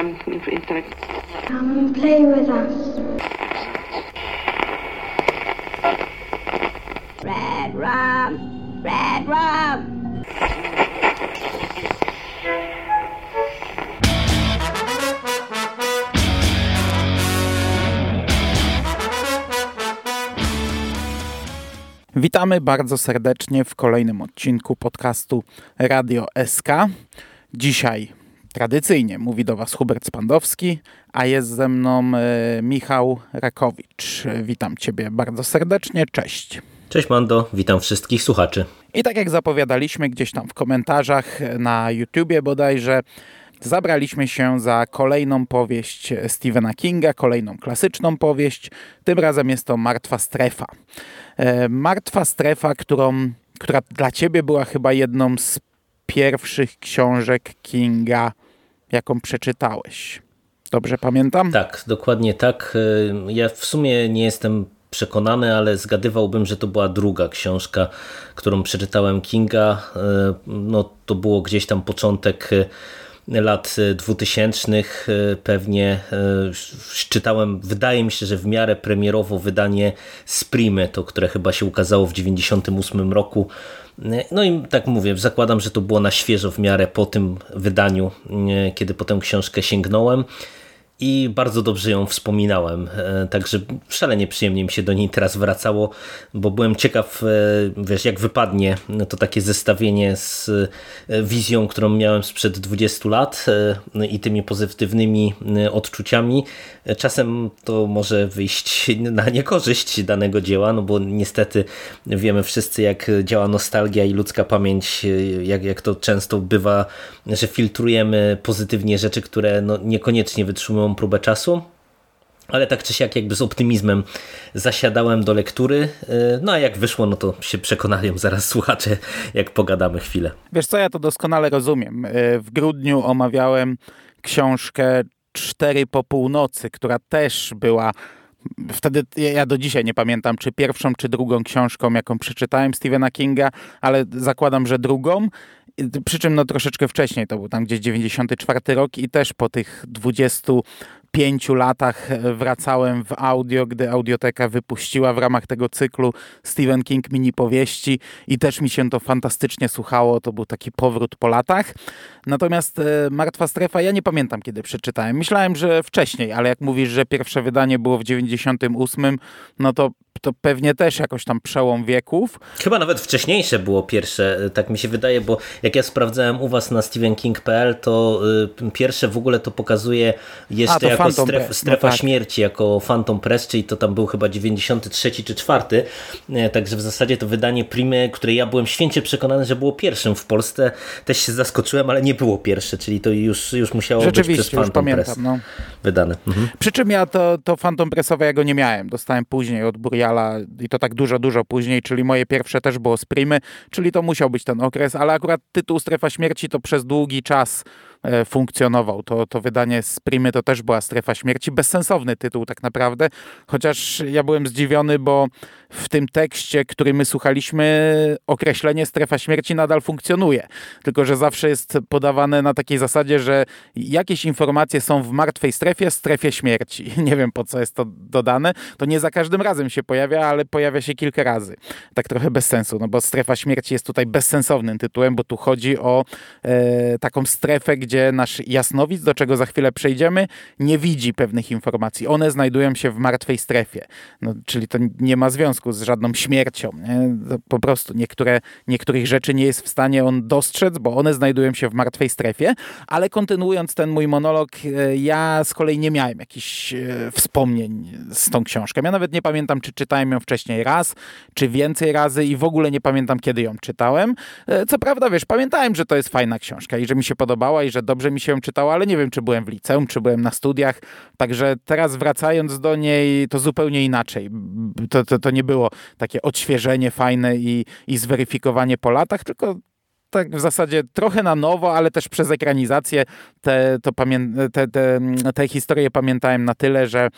um, of... Come and play with us. Red rum, red rum. Witamy bardzo serdecznie w kolejnym odcinku podcastu Radio SK. Dzisiaj tradycyjnie mówi do Was Hubert Spandowski, a jest ze mną e, Michał Rakowicz. Witam Ciebie bardzo serdecznie, cześć. Cześć Mando, witam wszystkich słuchaczy. I tak jak zapowiadaliśmy gdzieś tam w komentarzach na YouTubie bodajże, zabraliśmy się za kolejną powieść Stephena Kinga, kolejną klasyczną powieść. Tym razem jest to Martwa Strefa. E, Martwa Strefa, którą, która dla ciebie była chyba jedną z pierwszych książek Kinga, jaką przeczytałeś. Dobrze pamiętam? Tak, dokładnie tak. E, ja w sumie nie jestem przekonany, ale zgadywałbym, że to była druga książka, którą przeczytałem Kinga. E, no, to było gdzieś tam początek lat 2000 e, pewnie czytałem, wydaje mi się, że w miarę premierowo wydanie Sprimy, to które chyba się ukazało w 98 roku. E, no i tak mówię, zakładam, że to było na świeżo w miarę po tym wydaniu, kiedy po tę książkę sięgnąłem i bardzo dobrze ją wspominałem. E, także szalenie przyjemnie mi się do niej teraz wracało, bo byłem ciekaw, e, wiesz, jak wypadnie to takie zestawienie z e, wizją, którą miałem sprzed 20 lat no i tymi pozytywnymi odczuciami. Czasem to może wyjść na niekorzyść danego dzieła, no bo niestety wiemy wszyscy, jak działa nostalgia i ludzka pamięć, jak, jak to często bywa, że filtrujemy pozytywnie rzeczy, które no niekoniecznie wytrzymują próbę czasu, ale tak czy siak jakby z optymizmem zasiadałem do lektury, y, no a jak wyszło, no to się przekonają zaraz słuchacze, jak pogadamy chwilę. Wiesz co, ja to doskonale rozumiem. Y, w grudniu omawiałem książkę Cztery po północy, która też była Wtedy ja do dzisiaj nie pamiętam, czy pierwszą, czy drugą książką, jaką przeczytałem Stephena Kinga, ale zakładam, że drugą. Przy czym no troszeczkę wcześniej, to był tam gdzieś 94 rok i też po tych 20 pięciu latach e, wracałem w audio, gdy Audioteka wypuściła w ramach tego cyklu Stephen King mini powieści i też mi się to fantastycznie słuchało. To był taki powrót po latach. Natomiast e, Martwa Strefa, ja nie pamiętam kiedy przeczytałem. Myślałem, że wcześniej, ale jak mówisz, że pierwsze wydanie było w 98, no to to pewnie też jakoś tam przełom wieków. Chyba nawet wcześniejsze było pierwsze, tak mi się wydaje, bo jak ja sprawdzałem u was na stevenking.pl, to y, pierwsze w ogóle to pokazuje jeszcze A, jako stref, no strefa no tak. śmierci, jako Phantom Press, czyli to tam był chyba 93 czy 4, e, także w zasadzie to wydanie Primy, które ja byłem święcie przekonany, że było pierwszym w Polsce, też się zaskoczyłem, ale nie było pierwsze, czyli to już, już musiało być przez Phantom pamiętam, Press no. wydane. Mhm. Przy czym ja to, to Phantom Pressowego nie miałem, dostałem później od Buriala i to tak dużo, dużo później, czyli moje pierwsze też było z Primy, czyli to musiał być ten okres, ale akurat tytuł Strefa Śmierci to przez długi czas E, funkcjonował. To, to wydanie z Primy to też była Strefa Śmierci. Bezsensowny tytuł tak naprawdę, chociaż ja byłem zdziwiony, bo w tym tekście, który my słuchaliśmy, określenie Strefa Śmierci nadal funkcjonuje. Tylko, że zawsze jest podawane na takiej zasadzie, że jakieś informacje są w martwej strefie, strefie śmierci. Nie wiem po co jest to dodane. To nie za każdym razem się pojawia, ale pojawia się kilka razy. Tak trochę bez sensu, no bo Strefa Śmierci jest tutaj bezsensownym tytułem, bo tu chodzi o e, taką strefę, gdzie nasz jasnowic, do czego za chwilę przejdziemy, nie widzi pewnych informacji. One znajdują się w martwej strefie. No, czyli to nie ma związku z żadną śmiercią. Po prostu niektóre, niektórych rzeczy nie jest w stanie on dostrzec, bo one znajdują się w martwej strefie. Ale kontynuując ten mój monolog, e, ja z kolei nie miałem jakichś e, wspomnień z tą książką. Ja nawet nie pamiętam, czy czytałem ją wcześniej raz, czy więcej razy i w ogóle nie pamiętam, kiedy ją czytałem. E, co prawda, wiesz, pamiętałem, że to jest fajna książka i że mi się podobała i że dobrze mi się ją czytało, ale nie wiem, czy byłem w liceum, czy byłem na studiach. Także teraz wracając do niej, to zupełnie inaczej. To, to, to nie było takie odświeżenie fajne i, i zweryfikowanie po latach, tylko tak w zasadzie trochę na nowo, ale też przez ekranizację te, to pamię- te, te, te historie pamiętałem na tyle, że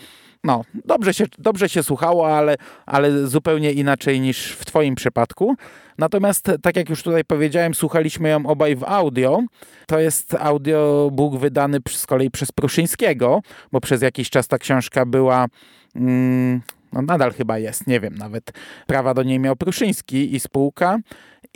no, dobrze się, dobrze się słuchało, ale, ale zupełnie inaczej niż w Twoim przypadku. Natomiast, tak jak już tutaj powiedziałem, słuchaliśmy ją obaj w audio. To jest audiobook wydany z kolei przez Pruszyńskiego, bo przez jakiś czas ta książka była. Mm, no nadal chyba jest, nie wiem, nawet prawa do niej miał Pruszyński i spółka.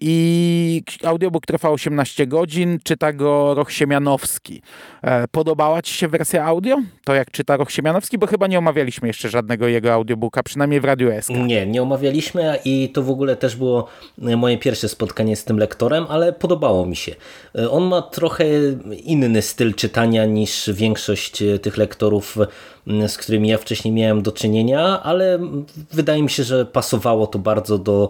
I audiobook trwa 18 godzin, czyta go Roch Siemianowski. E, podobała Ci się wersja audio? To jak czyta Roch Siemianowski? Bo chyba nie omawialiśmy jeszcze żadnego jego audiobooka, przynajmniej w Radiu SK. Nie, nie omawialiśmy i to w ogóle też było moje pierwsze spotkanie z tym lektorem, ale podobało mi się. E, on ma trochę inny styl czytania niż większość tych lektorów z którymi ja wcześniej miałem do czynienia, ale wydaje mi się, że pasowało to bardzo do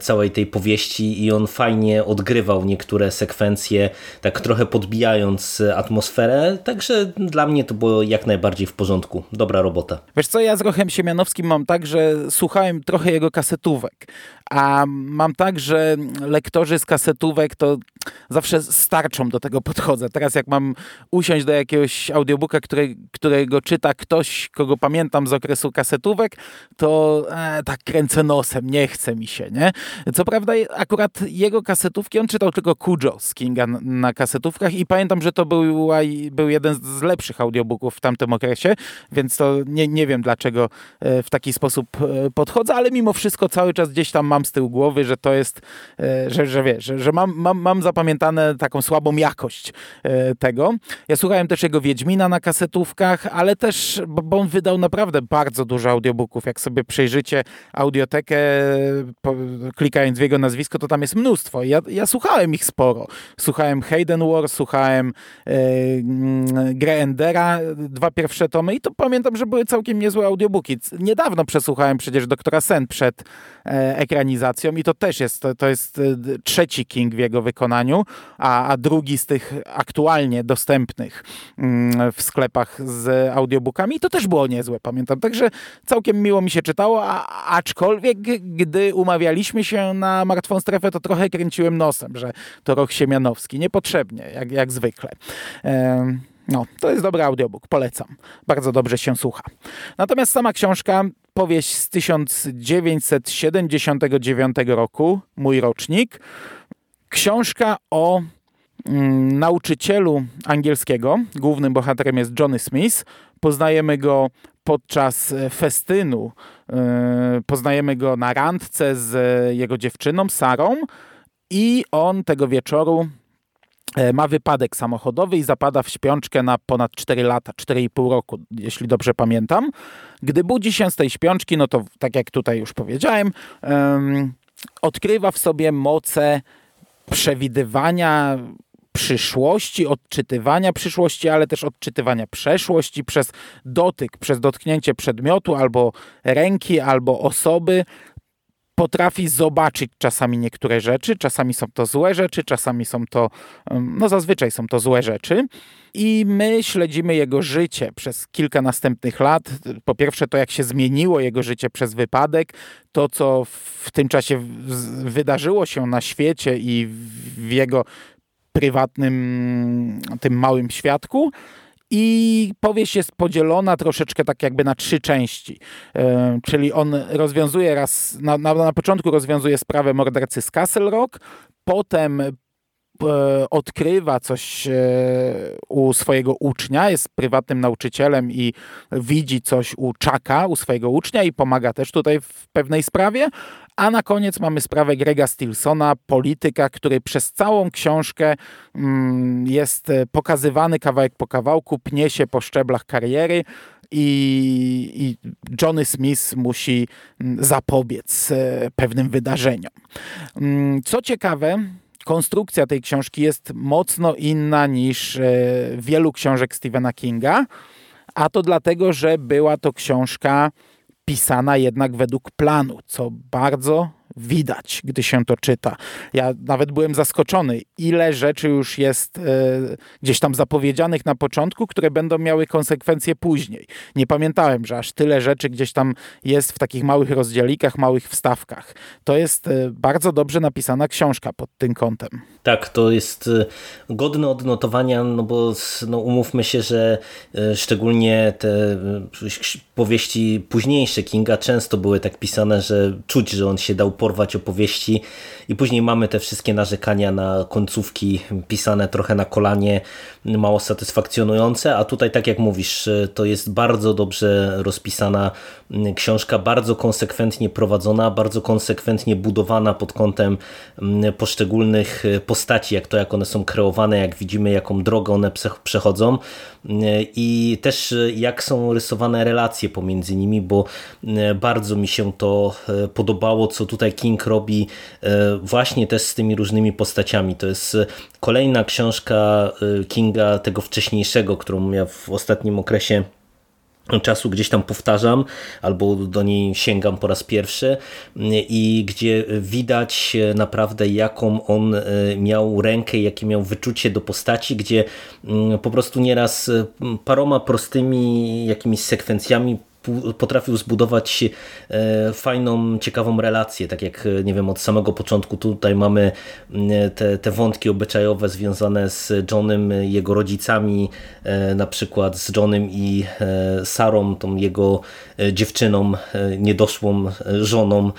całej tej powieści i on fajnie odgrywał niektóre sekwencje, tak trochę podbijając atmosferę, także dla mnie to było jak najbardziej w porządku. Dobra robota. Wiesz co, ja z Rochem Siemianowskim mam tak, że słuchałem trochę jego kasetówek, a mam tak, że lektorzy z kasetówek to zawsze starczą do tego podchodzę. Teraz jak mam usiąść do jakiegoś audiobooka, który, którego czyta ktoś, kogo pamiętam z okresu kasetówek, to e, tak kręcę nosem, nie chce mi się, nie? Co prawda akurat jego kasetówki, on czytał tylko Kujo z Kinga na, na kasetówkach i pamiętam, że to był, był jeden z lepszych audiobooków w tamtym okresie, więc to nie, nie wiem dlaczego e, w taki sposób e, podchodzę, ale mimo wszystko cały czas gdzieś tam mam z tyłu głowy, że to jest, e, że, że wiesz, że, że mam, mam, mam zapamiętane taką słabą jakość tego. Ja słuchałem też jego Wiedźmina na kasetówkach, ale też, bo on wydał naprawdę bardzo dużo audiobooków. Jak sobie przejrzycie audiotekę, klikając w jego nazwisko, to tam jest mnóstwo. Ja, ja słuchałem ich sporo. Słuchałem Hayden War, słuchałem e, Grę Endera, dwa pierwsze tomy i to pamiętam, że były całkiem niezłe audiobooki. Niedawno przesłuchałem przecież Doktora Sen przed e, ekranizacją i to też jest, to, to jest e, trzeci King w jego wykonaniu, a, a drugi z tych aktualnie dostępnych mm, w sklepach z audiobookami i to też było niezłe, pamiętam. Także całkiem miło mi się czytało, a, aczkolwiek gdy umawialiśmy się na Martwą Strefę, to trochę kręciłem nosem, że to rok Siemianowski. Niepotrzebnie, jak, jak zwykle. No, to jest dobry audiobook, polecam. Bardzo dobrze się słucha. Natomiast sama książka, powieść z 1979 roku, mój rocznik. Książka o mm, nauczycielu angielskiego. Głównym bohaterem jest Johnny Smith. Poznajemy go podczas e, festynu. E, poznajemy go na randce z jego dziewczyną, Sarą. I on tego wieczoru e, ma wypadek samochodowy i zapada w śpiączkę na ponad 4 lata, 4,5 roku, jeśli dobrze pamiętam. Gdy budzi się z tej śpiączki, no to tak jak tutaj już powiedziałem, odkrywa w sobie moce przewidywania przyszłości, odczytywania przyszłości, ale też odczytywania przeszłości przez dotyk, przez dotknięcie przedmiotu albo ręki, albo osoby. Potrafi zobaczyć czasami niektóre rzeczy, czasami są to złe rzeczy, czasami są to, no zazwyczaj są to złe rzeczy. I my śledzimy jego życie przez kilka następnych lat. Po pierwsze, to jak się zmieniło jego życie przez wypadek, to co w tym czasie wydarzyło się na świecie i w jego prywatnym, tym małym świadku. I powieść jest podzielona troszeczkę tak jakby na trzy części. E, czyli on rozwiązuje raz, na, na, na początku rozwiązuje sprawę mordercy z Castle Rock, potem odkrywa coś e, u swojego ucznia, jest prywatnym nauczycielem i widzi coś u Czaka, u swojego ucznia i pomaga też tutaj w pewnej sprawie, a na koniec mamy sprawę Grega Stilsona, polityka, który przez całą książkę mm, jest e, pokazywany kawałek po kawałku, pnie się po szczeblach kariery. I, i Johnny Smith musi mm, zapobiec e, pewnym wydarzeniom. Mm, co ciekawe, konstrukcja tej książki jest mocno inna niż e, wielu książek Stephena Kinga, a to dlatego, że była to książka pisana jednak według planu, co bardzo widać, gdy się to czyta. Ja nawet byłem zaskoczony, ile rzeczy już jest e, gdzieś tam zapowiedzianych na początku, które będą miały konsekwencje później. Nie pamiętałem, że aż tyle rzeczy gdzieś tam jest w takich małych rozdzielikach, małych wstawkach. To jest e, bardzo dobrze napisana książka pod tym kątem. Tak, to jest e, godne odnotowania, no bo no umówmy się, że e, szczególnie te powieści późniejsze Kinga często były tak pisane, że czuć, że on się dał porwać opowieści i później mamy te wszystkie narzekania na końcówki pisane trochę na kolanie, mało satysfakcjonujące, a tutaj tak jak mówisz, to jest bardzo dobrze rozpisana książka, bardzo konsekwentnie prowadzona, bardzo konsekwentnie budowana pod kątem poszczególnych postaci, jak to jak one są kreowane, jak widzimy jaką drogę one przechodzą. I też jak są rysowane relacje pomiędzy nimi, bo bardzo mi się to podobało, co tutaj King robi właśnie też z tymi różnymi postaciami. To jest kolejna książka Kinga tego wcześniejszego, którą ja w ostatnim okresie czasu gdzieś tam powtarzam albo do niej sięgam po raz pierwszy i gdzie widać naprawdę jaką on e, miał rękę, jakie miał wyczucie do postaci, gdzie mm, po prostu nieraz paroma prostymi jakimiś sekwencjami potrafił zbudować e, fajną, ciekawą relację, tak jak, e, nie wiem, od samego początku tutaj mamy te, te wątki obyczajowe związane z Johnem, jego rodzicami, e, na przykład z Johnem i Sarą, tą jego dziewczyną, niedoszłą żoną.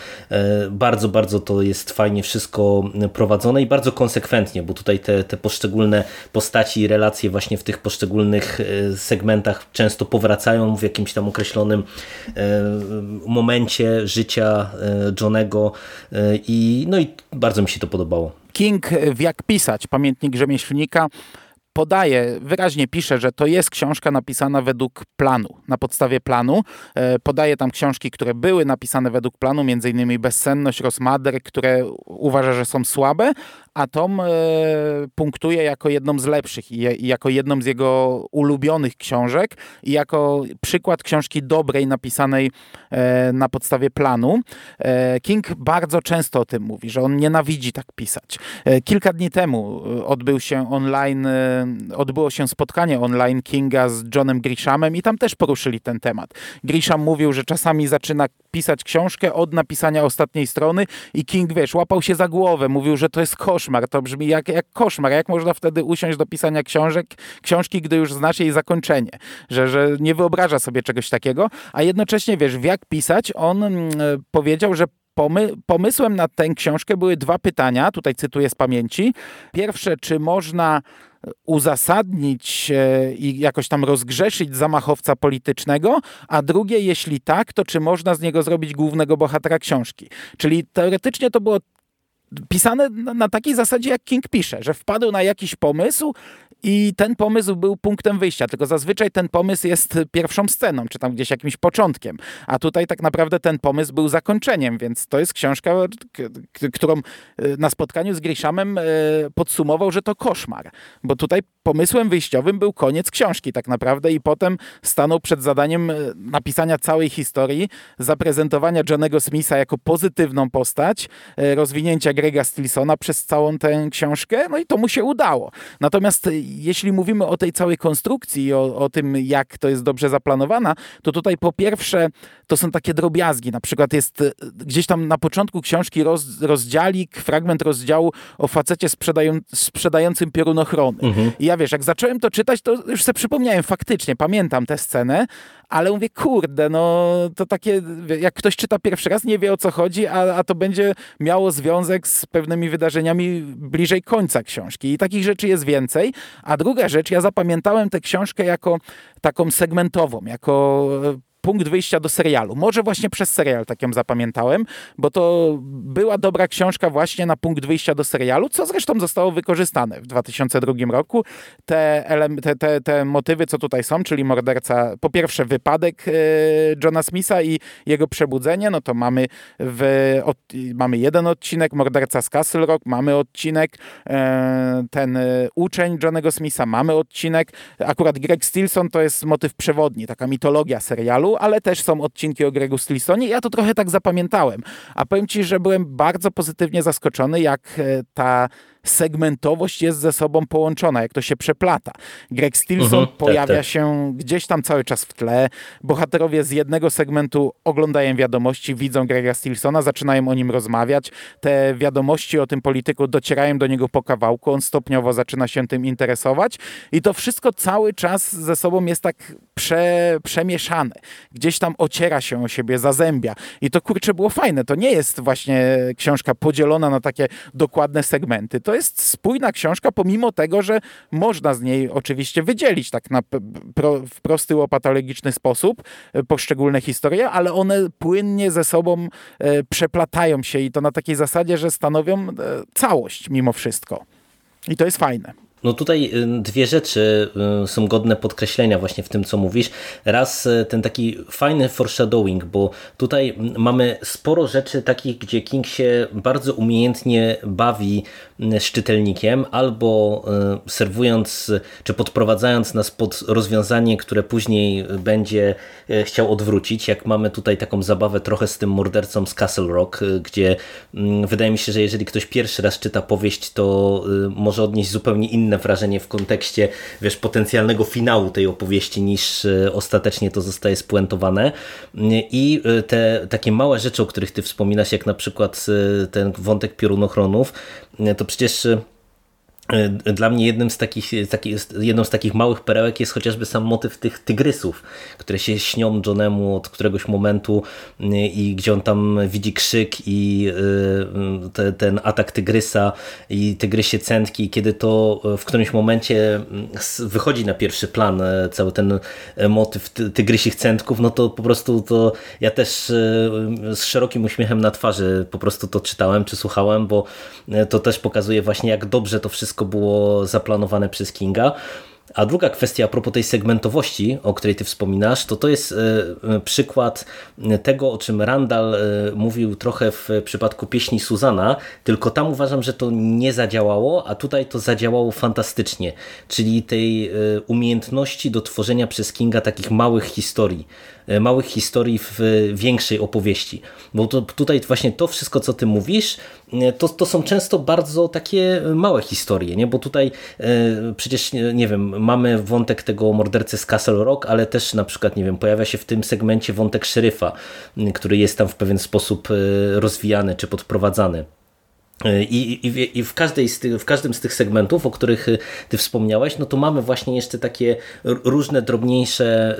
Bardzo, bardzo to jest fajnie wszystko prowadzone i bardzo konsekwentnie, bo tutaj te, te poszczególne postaci i relacje właśnie w tych poszczególnych segmentach często powracają w jakimś tam określonym określonym e, momencie życia e, Johnego e, i, no i bardzo mi się to podobało. King w Jak pisać, pamiętnik rzemieślnika, podaje, wyraźnie pisze, że to jest książka napisana według planu, na podstawie planu. Podaje tam książki, które były napisane według planu, innymi Bezsenność, Rosmader, które uważa, że są słabe, a Tom e, punktuje jako jedną z lepszych i, jako jedną z jego ulubionych książek i jako przykład książki dobrej, napisanej e, na podstawie planu. E, King bardzo często o tym mówi, że on nienawidzi tak pisać. Kilka dni temu odbył się online, odbyło się spotkanie online Kinga z Johnem Grishamem i tam też poruszyli ten temat. Grisham mówił, że czasami zaczyna pisać książkę od napisania ostatniej strony i King, wiesz, łapał się za głowę, mówił, że to jest koszmar, to brzmi jak, jak koszmar, jak można wtedy usiąść do pisania książek, książki, gdy już znasz jej zakończenie, że, że nie wyobraża sobie czegoś takiego, a jednocześnie, wiesz, w jak pisać, on mm, powiedział, że Pomy pomysłem na tę książkę były dwa pytania, tutaj cytuję z pamięci. Pierwsze, czy można uzasadnić e, i jakoś tam rozgrzeszyć zamachowca politycznego, a drugie, jeśli tak, to czy można z niego zrobić głównego bohatera książki. Czyli teoretycznie to było pisane na takiej zasadzie, jak King pisze, że wpadł na jakiś pomysł i ten pomysł był punktem wyjścia, tylko zazwyczaj ten pomysł jest pierwszą sceną, czy tam gdzieś jakimś początkiem, a tutaj tak naprawdę ten pomysł był zakończeniem, więc to jest książka, którą e, na spotkaniu z Grishamem e, podsumował, że to koszmar, bo tutaj pomysłem wyjściowym był koniec książki tak naprawdę i potem stanął przed zadaniem e, napisania całej historii, zaprezentowania Johnego Smitha jako pozytywną postać, rozwinięcia Grega Stilsona przez całą tę książkę, no i to mu się udało. Natomiast jeśli mówimy o tej całej konstrukcji, o, o tym, jak to jest dobrze zaplanowana, to tutaj po pierwsze to są takie drobiazgi. Na przykład jest e, gdzieś tam na początku książki roz, rozdziałik, fragment rozdziału o facecie sprzedają, sprzedającym piorunochrony. Mhm. I ja wiesz, jak zacząłem to czytać, to już sobie przypomniałem faktycznie, pamiętam tę scenę, ale mówię, kurde, no to takie, jak ktoś czyta pierwszy raz, nie wie o co chodzi, a, a to będzie miało związek z pewnymi wydarzeniami bliżej końca książki. I takich rzeczy jest więcej. A druga rzecz, ja zapamiętałem tę książkę jako taką segmentową, jako punkt wyjścia do serialu. Może właśnie przez serial tak ją zapamiętałem, bo to była dobra książka właśnie na punkt wyjścia do serialu, co zresztą zostało wykorzystane w 2002 roku. Te, te, te, te motywy, co tutaj są, czyli morderca, po pierwsze wypadek e, Johna Smitha i jego przebudzenie, no to mamy, w, od, mamy jeden odcinek, morderca z Castle Rock, mamy odcinek, e, ten e, uczeń Johnego Smitha, mamy odcinek, akurat Greg Stilson to jest motyw przewodni, taka mitologia serialu, ale też są odcinki o Gregu Stilsonie. Ja to trochę tak zapamiętałem. A powiem ci, że byłem bardzo pozytywnie zaskoczony, jak e, ta segmentowość jest ze sobą połączona, jak to się przeplata. Greg Stilson mhm, tak, pojawia tak, tak. się gdzieś tam cały czas w tle. Bohaterowie z jednego segmentu oglądają wiadomości, widzą Grega Stilsona, zaczynają o nim rozmawiać. Te wiadomości o tym polityku docierają do niego po kawałku, on stopniowo zaczyna się tym interesować i to wszystko cały czas ze sobą jest tak prze, przemieszane. Gdzieś tam ociera się o siebie, zazębia. I to kurczę było fajne. To nie jest właśnie książka podzielona na takie dokładne segmenty. To jest spójna książka, pomimo tego, że można z niej oczywiście wydzielić tak na pro, w prosty, łopatologiczny sposób e, poszczególne historie, ale one płynnie ze sobą e, przeplatają się i to na takiej zasadzie, że stanowią e, całość mimo wszystko. I to jest fajne. No tutaj y, dwie rzeczy y, są godne podkreślenia właśnie w tym, co mówisz. Raz y, ten taki fajny foreshadowing, bo tutaj mamy sporo rzeczy takich, gdzie King się bardzo umiejętnie bawi z czytelnikiem, albo serwując, czy podprowadzając nas pod rozwiązanie, które później będzie chciał odwrócić, jak mamy tutaj taką zabawę trochę z tym mordercą z Castle Rock, gdzie mm, wydaje mi się, że jeżeli ktoś pierwszy raz czyta powieść, to może odnieść zupełnie inne wrażenie w kontekście wiesz, potencjalnego finału tej opowieści niż e, ostatecznie to zostaje spuentowane. I e, te takie małe rzeczy, o których ty wspominasz, jak na przykład e, ten wątek piorunochronów, to przecież E, dla mnie jednym z takich, taki, jedną z takich małych perełek jest chociażby sam motyw tych tygrysów, które się śnią Johnemu od któregoś momentu e, i gdzie on tam widzi krzyk i e, te, ten atak tygrysa i tygrysie centki, kiedy to w którymś momencie mm, wychodzi na pierwszy plan cały ten motyw tygrysich centków, no to po prostu to ja też z szerokim uśmiechem na twarzy po prostu to czytałem czy słuchałem, bo to też pokazuje właśnie jak dobrze to wszystko wszystko było zaplanowane przez Kinga. A druga kwestia a propos tej segmentowości, o której ty wspominasz, to to jest e, e, przykład tego, o czym Randall e, mówił trochę w przypadku pieśni Suzana, tylko tam uważam, że to nie zadziałało, a tutaj to zadziałało fantastycznie, czyli tej umiejętności do tworzenia przez Kinga takich małych historii, małych historii w większej opowieści. Bo to, tutaj właśnie to wszystko, co ty mówisz, to, to są często bardzo takie małe historie, nie? bo tutaj przecież, nie wiem, mamy wątek tego mordercy z Castle Rock, ale też na przykład, nie wiem, pojawia się w tym segmencie wątek szeryfa, który jest tam w pewien sposób e, rozwijany czy podprowadzany. I, i, I, w, każdej z tych, w każdym z tych segmentów, o których y, ty wspomniałeś, no to mamy właśnie jeszcze takie różne drobniejsze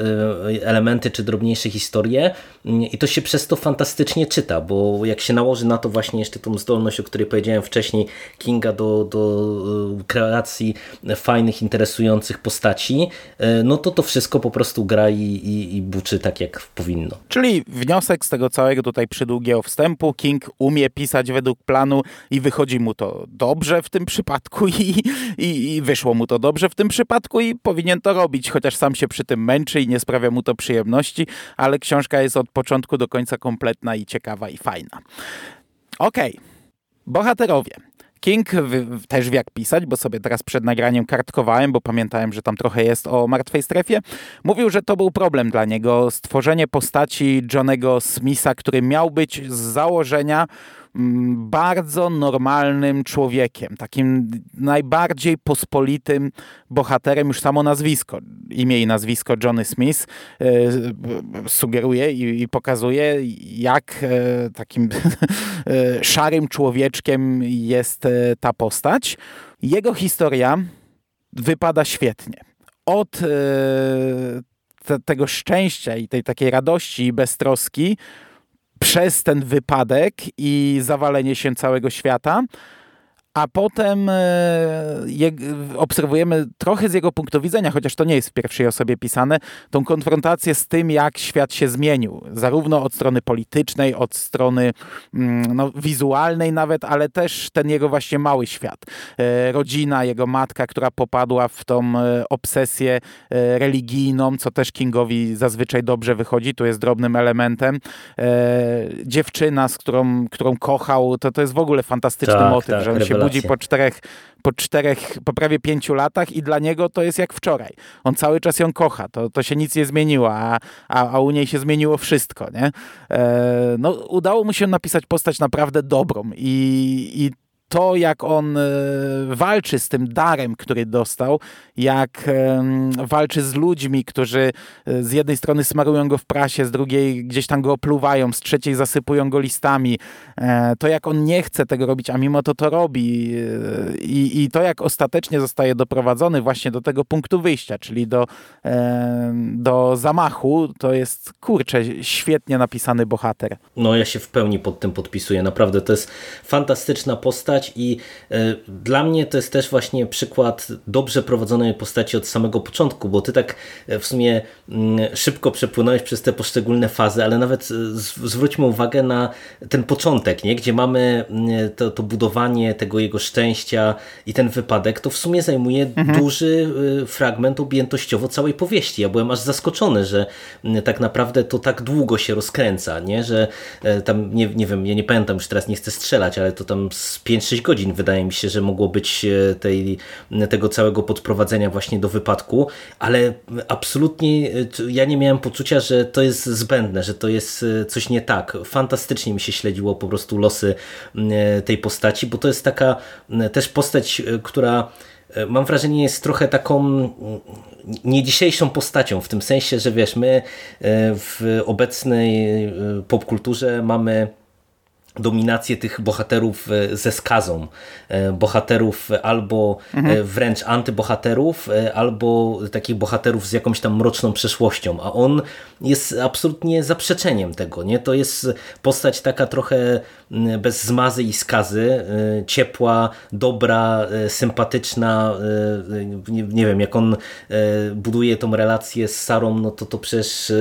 y, elementy czy drobniejsze historie. I to się przez to fantastycznie czyta, bo jak się nałoży na to właśnie jeszcze tą zdolność, o której powiedziałem wcześniej, Kinga do, do y, kreacji fajnych, interesujących postaci, no to to wszystko po prostu gra i, i, i buczy tak jak powinno. Czyli wniosek z tego całego tutaj przydługiego wstępu, King umie pisać według planu i wychodzi mu to dobrze w tym przypadku i, i, i wyszło mu to dobrze w tym przypadku i powinien to robić, chociaż sam się przy tym męczy i nie sprawia mu to przyjemności, ale książka jest od początku do końca kompletna i ciekawa i fajna. Okej, okay. bohaterowie. King też wie jak pisać, bo sobie teraz przed nagraniem kartkowałem, bo pamiętałem, że tam trochę jest o martwej strefie. Mówił, że to był problem dla niego, stworzenie postaci Johnego Smitha, który miał być z założenia bardzo normalnym człowiekiem, takim najbardziej pospolitym bohaterem, już samo nazwisko, imię i nazwisko Johnny Smith e, sugeruje i, pokazuje, jak e, takim e, szarym człowieczkiem jest ta postać. Jego historia wypada świetnie. Od te, tego szczęścia i tej takiej radości i beztroski przez ten wypadek i zawalenie się całego świata a potem e, je, obserwujemy trochę z jego punktu widzenia, chociaż to nie jest w pierwszej osobie pisane, tą konfrontację z tym, jak świat się zmienił. Zarówno od strony politycznej, od strony mm, no, wizualnej nawet, ale też ten jego właśnie mały świat. E, rodzina, jego matka, która popadła w tą e, obsesję religijną, co też Kingowi zazwyczaj dobrze wychodzi, tu jest drobnym elementem. Dziewczyna, z którą, którą kochał, to, to jest w ogóle fantastyczny tak, motyw, tak, że on się budzi po czterech, po czterech, po prawie pięciu latach i dla niego to jest jak wczoraj. On cały czas ją kocha, to, to się nic nie zmieniło, a, a, a u niej się zmieniło wszystko, nie? E, no, udało mu się napisać postać naprawdę dobrą i, i to, jak on e, walczy z tym darem, który dostał, jak walczy z ludźmi, którzy e, z jednej strony smarują go w prasie, z drugiej gdzieś tam go opluwają, z trzeciej zasypują go listami, e, to jak on nie chce tego robić, a mimo to to robi i, i to jak ostatecznie zostaje doprowadzony właśnie do tego punktu wyjścia, czyli do, do zamachu, to jest kurczę, świetnie napisany bohater. No ja się w pełni pod tym podpisuję, naprawdę to jest fantastyczna postać, i e, dla mnie to jest też właśnie przykład dobrze prowadzonej postaci od samego początku, bo ty tak e, w sumie mm, szybko przepłynąłeś przez te poszczególne fazy, ale nawet e, zwróćmy uwagę na ten początek, nie? gdzie mamy mm, to, to budowanie tego jego szczęścia i ten wypadek, to w sumie zajmuje mhm. duży fragment objętościowo całej powieści. Ja byłem aż zaskoczony, że mm, tak naprawdę to tak długo się rozkręca, nie? że tam, nie, nie wiem, ja nie pamiętam już teraz, nie chcę strzelać, ale to tam z 5 6 godzin wydaje mi się, że mogło być e, tej, tego całego podprowadzenia właśnie do wypadku, ale absolutnie e, ja nie miałem poczucia, że to jest zbędne, że to jest e, coś nie tak. Fantastycznie mi się śledziło po prostu losy tej postaci, bo to jest taka też postać, która mam wrażenie jest trochę taką nie dzisiejszą postacią, w tym sensie, że wiesz, my w obecnej popkulturze mamy dominację tych bohaterów e, ze skazą. E, bohaterów albo e, mhm. wręcz antybohaterów, albo takich bohaterów z jakąś tam mroczną przeszłością, a on jest absolutnie zaprzeczeniem tego. Nie? To jest postać taka trochę bez zmazy i skazy, ciepła, dobra, sympatyczna. Nie, nie wiem, jak on buduje tą relację z Sarą, no to to przecież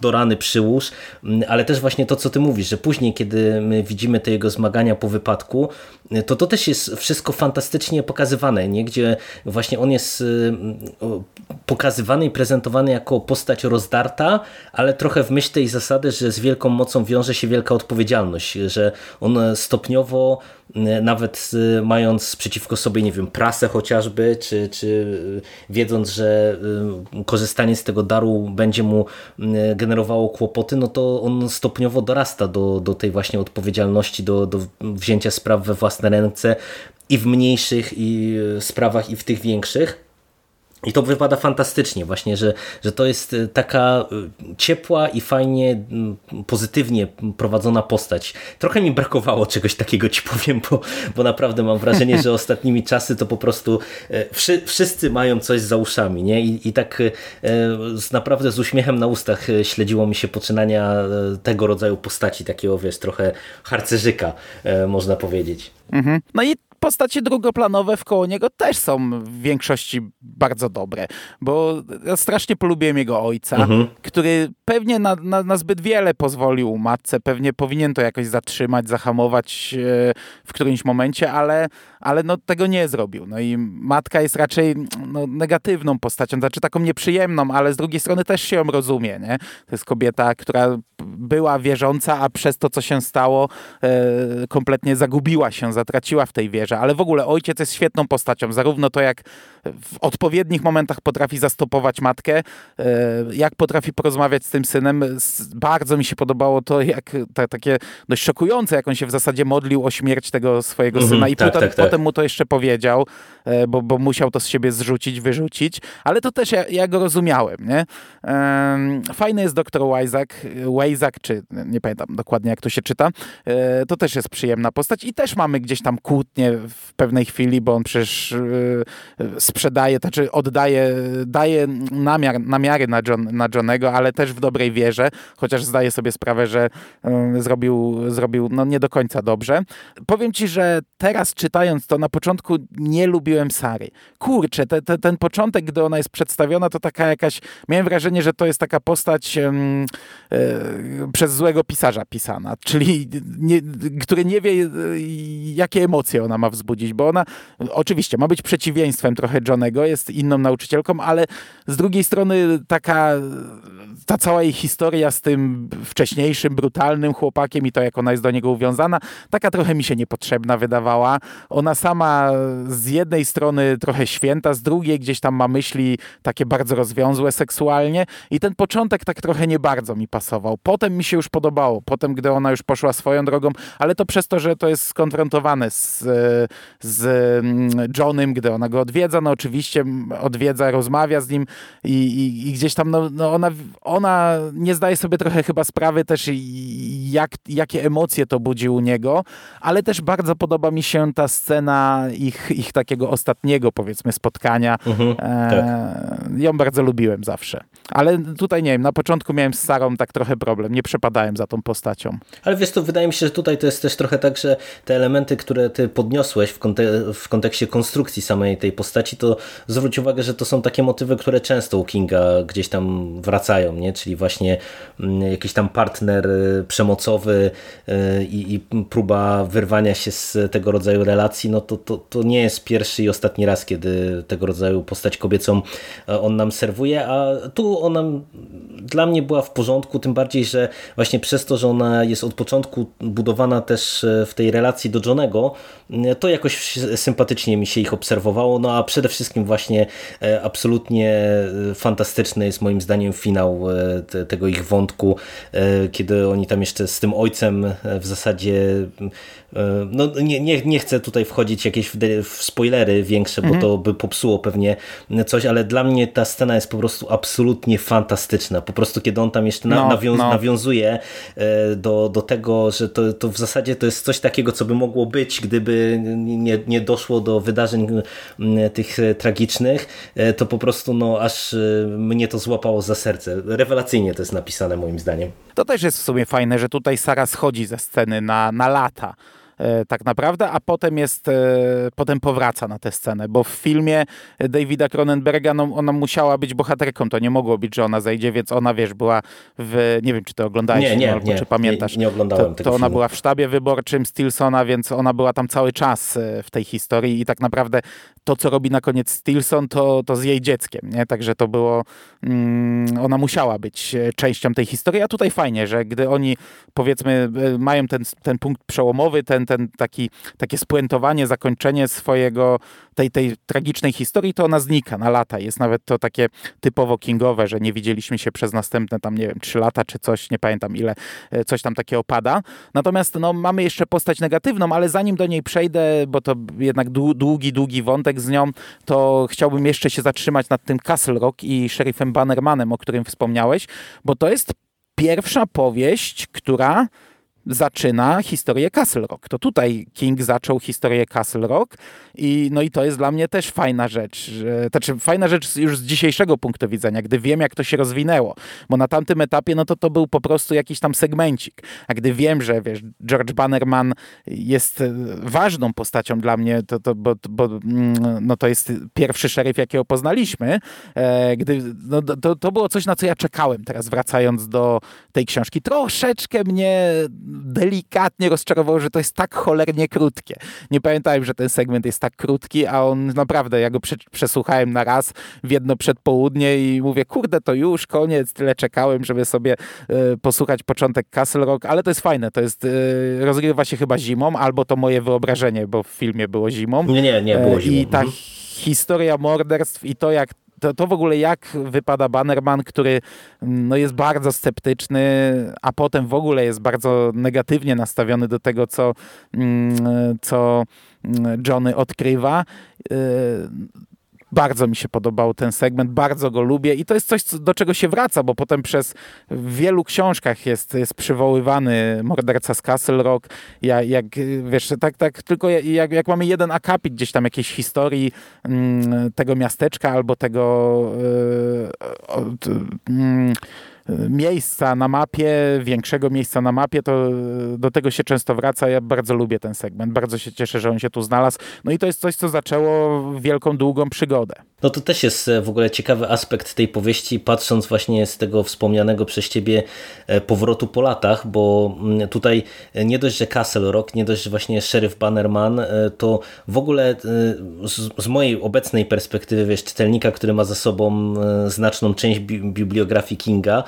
do rany przyłóż, ale też właśnie to, co ty mówisz, że później, kiedy kiedy my widzimy te jego zmagania po wypadku, to to też jest wszystko fantastycznie pokazywane, nie? gdzie właśnie on jest y, pokazywany i prezentowany jako postać rozdarta, ale trochę w myśl tej zasady, że z wielką mocą wiąże się wielka odpowiedzialność, że on stopniowo nawet y, mając przeciwko sobie, nie wiem, prasę chociażby, czy, czy wiedząc, że korzystanie z tego daru będzie mu generowało kłopoty, no to on stopniowo dorasta do, do tej właśnie odpowiedzialności, do, do wzięcia spraw we własne ręce i w mniejszych i sprawach i w tych większych. I to wypada fantastycznie właśnie, że, że to jest e, taka e, ciepła i fajnie, pozytywnie prowadzona postać. Trochę mi brakowało czegoś takiego, ci powiem, bo, bo naprawdę mam wrażenie, że ostatnimi czasy to po prostu wszy, wszyscy mają coś za uszami, nie? I, i tak z, naprawdę z uśmiechem na ustach śledziło mi się poczynania tego rodzaju postaci, takiego wiesz, trochę harcerzyka, można powiedzieć. Mhm. No i postacie drugoplanowe wkoło niego też są w większości bardzo dobre, bo ja strasznie polubiłem jego ojca, mhm. który pewnie na, na, na, zbyt wiele pozwolił matce, pewnie powinien to jakoś zatrzymać, zahamować e, w którymś momencie, ale, ale no, tego nie zrobił. No i matka jest raczej no, negatywną postacią, znaczy taką nieprzyjemną, ale z drugiej strony też się ją rozumie. Nie? To jest kobieta, która była wierząca, a przez to, co się stało, e, kompletnie zagubiła się, zatraciła w tej wierze. Ale w ogóle ojciec jest świetną postacią. Zarówno to, jak w odpowiednich momentach potrafi zastopować matkę, e, jak potrafi porozmawiać z tym synem. Bardzo mi się podobało to, jak ta, takie dość szokujące, jak on się w zasadzie modlił o śmierć tego swojego mm -hmm, syna i tak, potem, tak, tak. potem mu to jeszcze powiedział, e, bo, bo musiał to z siebie zrzucić, wyrzucić. Ale to też ja, ja go rozumiałem. Nie? Fajny jest doktor Wajzak, Wajzak, czy nie pamiętam dokładnie jak to się czyta. E, to też jest przyjemna postać i też mamy gdzieś tam kłótnie w pewnej chwili, bo on przecież sprzedaje, to znaczy oddaje, daje namiar, namiary na, John, na Johnego, ale też w dobrej wierze, chociaż zdaje sobie sprawę, że um, zrobił, zrobił no, nie do końca dobrze. Powiem ci, że teraz czytając to, na początku nie lubiłem Sary. Kurczę, te, te, ten początek, gdy ona jest przedstawiona, to taka jakaś, miałem wrażenie, że to jest taka postać um, e, przez złego pisarza pisana, czyli nie, który nie wie, jakie emocje ona ma wzbudzić, bo ona oczywiście ma być przeciwieństwem trochę Johnego, jest inną nauczycielką, ale z drugiej strony taka ta cała jej historia z tym wcześniejszym, brutalnym chłopakiem i to, jak ona jest do niego uwiązana, taka trochę mi się niepotrzebna wydawała. Ona sama z jednej strony trochę święta, z drugiej gdzieś tam ma myśli takie bardzo rozwiązłe seksualnie i ten początek tak trochę nie bardzo mi pasował. Potem mi się już podobało, potem gdy ona już poszła swoją drogą, ale to przez to, że to jest skonfrontowane z, z mm, Johnem, gdy ona go odwiedza, no oczywiście odwiedza, rozmawia z nim i, i, i gdzieś tam no, no ona, ona nie zdaje sobie trochę chyba sprawy też jak, jakie emocje to budzi u niego, ale też bardzo podoba mi się ta scena ich, ich takiego ostatniego powiedzmy spotkania. Mhm, e, tak. Ją bardzo lubiłem zawsze. Ale tutaj nie wiem, na początku miałem z Sarą tak trochę problem, nie przepadałem za tą postacią. Ale wiesz, to wydaje mi się, że tutaj to jest też trochę tak, że te elementy, które ty podniosłeś w, kontek w kontekście konstrukcji samej tej postaci, to zwróć uwagę, że to są takie motywy, które często u Kinga gdzieś tam wracają, nie? czyli właśnie mm, jakiś tam partner y, przemocowy y, i, i próba wyrwania się z tego rodzaju relacji, no to, to, to nie jest pierwszy i ostatni raz, kiedy tego rodzaju postać kobiecą e, on nam serwuje, a tu ona dla mnie była w porządku, tym bardziej, że właśnie przez to, że ona jest od początku budowana też e, w tej relacji do Johnego, e, to jakoś sympatycznie mi się ich obserwowało, no a przede wszystkim właśnie absolutnie fantastyczny jest moim zdaniem finał te, tego ich wątku, kiedy oni tam jeszcze z tym ojcem w zasadzie no nie, nie, nie chcę tutaj wchodzić jakieś w, w spoilery większe, bo mhm. to by popsuło pewnie coś, ale dla mnie ta scena jest po prostu absolutnie fantastyczna. Po prostu kiedy on tam jeszcze na, no, nawią no. nawiązuje e, do, do tego, że to, to w zasadzie to jest coś takiego, co by mogło być, gdyby nie, nie doszło do wydarzeń tych e, tragicznych, e, to po prostu no aż mnie to złapało za serce. Rewelacyjnie to jest napisane moim zdaniem. To też jest w sumie fajne, że tutaj Sara schodzi ze sceny na, na lata. E, tak naprawdę, a potem jest, e, potem powraca na tę scenę, bo w filmie Davida Cronenberga no, ona musiała być bohaterką, to nie mogło być, że ona zejdzie, więc ona, wiesz, była w, nie wiem, czy to oglądałeś, nie, nie, albo nie, czy pamiętasz. Nie, nie oglądałem to, tego To ona filmu. była w sztabie wyborczym Stilsona, więc ona była tam cały czas e, w tej historii i tak naprawdę to, co robi na koniec Stilson, to, to z jej dzieckiem, nie? Także to było, mm, ona musiała być częścią tej historii, a tutaj fajnie, że gdy oni, powiedzmy, mają ten, ten punkt przełomowy, ten, ten taki, takie spuentowanie, zakończenie swojego, tej, tej tragicznej historii, to ona znika na lata. Jest nawet to takie typowo kingowe, że nie widzieliśmy się przez następne tam, nie wiem, trzy lata czy coś, nie pamiętam ile, e, coś tam takiego pada. Natomiast no, mamy jeszcze postać negatywną, ale zanim do niej przejdę, bo to jednak długi, długi wątek z nią, to chciałbym jeszcze się zatrzymać nad tym Castle Rock i szerifem Bannermanem, o którym wspomniałeś, bo to jest pierwsza powieść, która zaczyna historię Castle Rock. To tutaj King zaczął historię Castle Rock i, no i to jest dla mnie też fajna rzecz. Znaczy fajna rzecz już z dzisiejszego punktu widzenia, gdy wiem jak to się rozwinęło. Bo na tamtym etapie no to to był po prostu jakiś tam segmencik. A gdy wiem, że wiesz, George Bannerman jest e, ważną postacią dla mnie, to, to, bo, bo mm, no to jest pierwszy szeryf, jakiego poznaliśmy, e, gdy, no, to, to było coś, na co ja czekałem teraz wracając do tej książki. Troszeczkę mnie delikatnie rozczarowało, że to jest tak cholernie krótkie. Nie pamiętałem, że ten segment jest tak krótki, a on naprawdę, ja go przesłuchałem na raz w jedno przedpołudnie i mówię, kurde, to już koniec, tyle czekałem, żeby sobie y, posłuchać początek Castle Rock, ale to jest fajne, to jest, y, rozgrywa się chyba zimą, albo to moje wyobrażenie, bo w filmie było zimą. Nie, nie, nie było e, zimą. I ta mhm. historia morderstw i to, jak to, to w ogóle jak wypada Bannerman, który mm, no, jest bardzo sceptyczny, a potem w ogóle jest bardzo negatywnie nastawiony do tego, co, mm, co mm, Johnny odkrywa. Y, bardzo mi się podobał ten segment, bardzo go lubię i to jest coś, do czego się wraca, bo potem przez w wielu książkach jest, jest przywoływany morderca z Castle Rock, jak, jak wiesz, tak, tak tylko jak, jak mamy jeden akapit gdzieś tam jakiejś historii mm, tego miasteczka albo tego yy, yy, miejsca na mapie, większego miejsca na mapie, to do tego się często wraca. Ja bardzo lubię ten segment, bardzo się cieszę, że on się tu znalazł. No i to jest coś, co zaczęło wielką, długą przygodę. No to też jest w ogóle ciekawy aspekt tej powieści, patrząc właśnie z tego wspomnianego przez ciebie powrotu po latach, bo mm, tutaj nie dość, że Castle Rock, nie dość, że właśnie Sheriff Bannerman, to w ogóle z, mojej obecnej perspektywy, wiesz, czytelnika, który ma za sobą znaczną część bi bibliografii Kinga,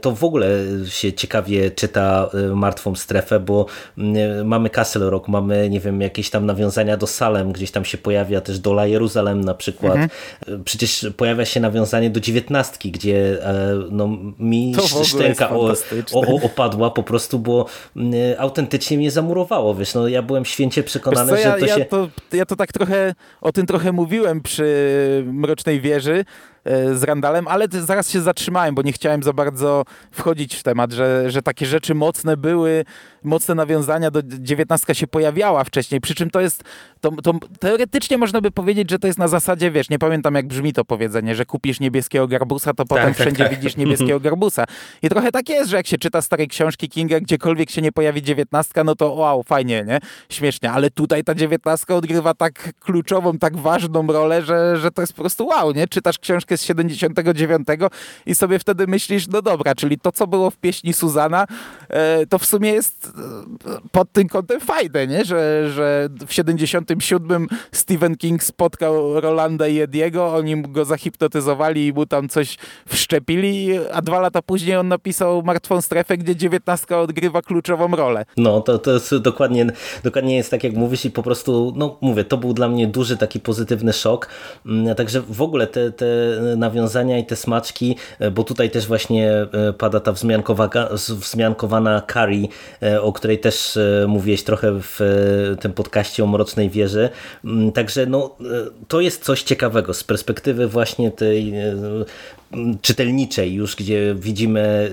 to w ogóle się ciekawie czyta y, Martwą Strefę, bo mm, mamy Castle Rock, mamy, nie wiem, jakieś tam nawiązania do Salem, gdzieś tam się pojawia też Dola Jeruzalem na przykład. Mhm. Y, przecież pojawia się nawiązanie do dziewiętnastki, gdzie e, no, mi szczęka o, o, opadła po prostu, bo mm, autentycznie mnie zamurowało, wiesz, no ja byłem święcie przekonany, co, że to ja się... To, ja to tak trochę, o tym trochę mówiłem przy Mrocznej Wieży, z Randalem, ale zaraz się zatrzymałem, bo nie chciałem za bardzo wchodzić w temat, że, że takie rzeczy mocne były, mocne nawiązania do dziewiętnastka się pojawiała wcześniej, przy czym to jest, to, to teoretycznie można by powiedzieć, że to jest na zasadzie, wiesz, nie pamiętam jak brzmi to powiedzenie, że kupisz niebieskiego garbusa, to potem tak, tak wszędzie tak, widzisz niebieskiego garbusa. I trochę tak jest, że jak się czyta stare książki Kinga, gdziekolwiek się nie pojawi dziewiętnastka, no to wow, fajnie, nie? Śmiesznie, ale tutaj ta dziewiętnastka odgrywa tak kluczową, tak ważną rolę, że, że to jest po prostu wow, nie? Czytasz książkę z 79 i sobie wtedy myślisz, no dobra, czyli to, co było w pieśni Suzana, e, to w sumie jest pod tym kątem fajne, nie? Że, że w 77 Stephen King spotkał Rolanda i Ediego, oni go zahipnotyzowali i mu tam coś wszczepili, a dwa lata później on napisał Martwą Strefę, gdzie dziewiętnastka odgrywa kluczową rolę. No, to, to jest dokładnie, dokładnie jest tak, jak mówisz i po prostu, no mówię, to był dla mnie duży taki pozytywny szok, mm, także w ogóle te, te nawiązania i te smaczki, e, bo tutaj też właśnie e, pada ta wzmiankowana Carrie, e, o której też mówiłeś trochę w tym podcaście o Mrocznej Wieży. Mm, także no, to jest coś ciekawego z perspektywy właśnie tej czytelniczej już, gdzie widzimy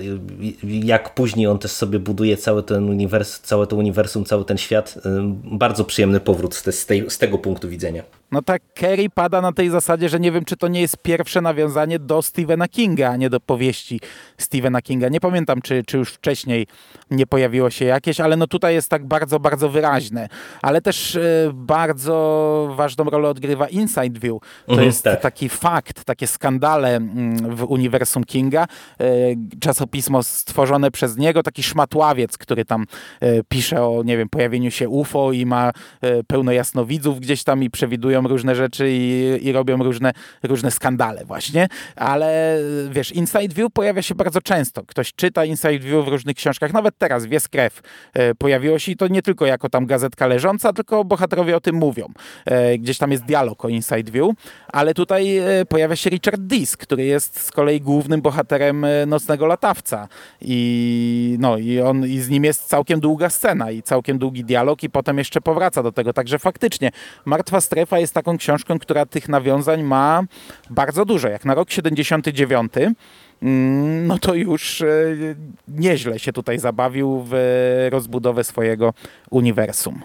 jak później on też sobie buduje cały ten univers, całe to uniwersum, cały ten świat. Bardzo przyjemny powrót z, tej, z tego punktu widzenia. No tak, Kerry pada na tej zasadzie, że nie wiem, czy to nie jest pierwsze nawiązanie do Stephena Kinga, a nie do powieści Stephena Kinga. Nie pamiętam, czy, czy już wcześniej nie pojawiło się jakieś, ale no tutaj jest tak bardzo, bardzo wyraźne. Ale też y, bardzo ważną rolę odgrywa Inside View. To mhm, jest tak. taki fakt, takie skandale mm, w uniwersum Kinga. Y, czasopismo stworzone przez niego, taki szmatławiec, który tam y, pisze o, nie wiem, pojawieniu się UFO i ma pełno jasnowidzów gdzieś tam i przewidują różne rzeczy i, i robią różne, różne skandale właśnie, ale wiesz, Inside View pojawia się bardzo często. Ktoś czyta Inside View w różnych książkach, nawet teraz Wies Krew e, pojawiło się i to nie tylko jako tam gazetka leżąca, tylko bohaterowie o tym mówią. E, gdzieś tam jest dialog o Inside View, ale tutaj e, pojawia się Richard Dis, który jest z kolei głównym bohaterem Nocnego Latawca i no i on i z nim jest całkiem długa scena i całkiem długi dialog i potem jeszcze powraca do tego, także faktycznie Martwa Strefa jest taką książką, która tych nawiązań ma bardzo dużo. Jak na rok 79 mm, no to już e, nieźle się tutaj zabawił w rozbudowę swojego uniwersum.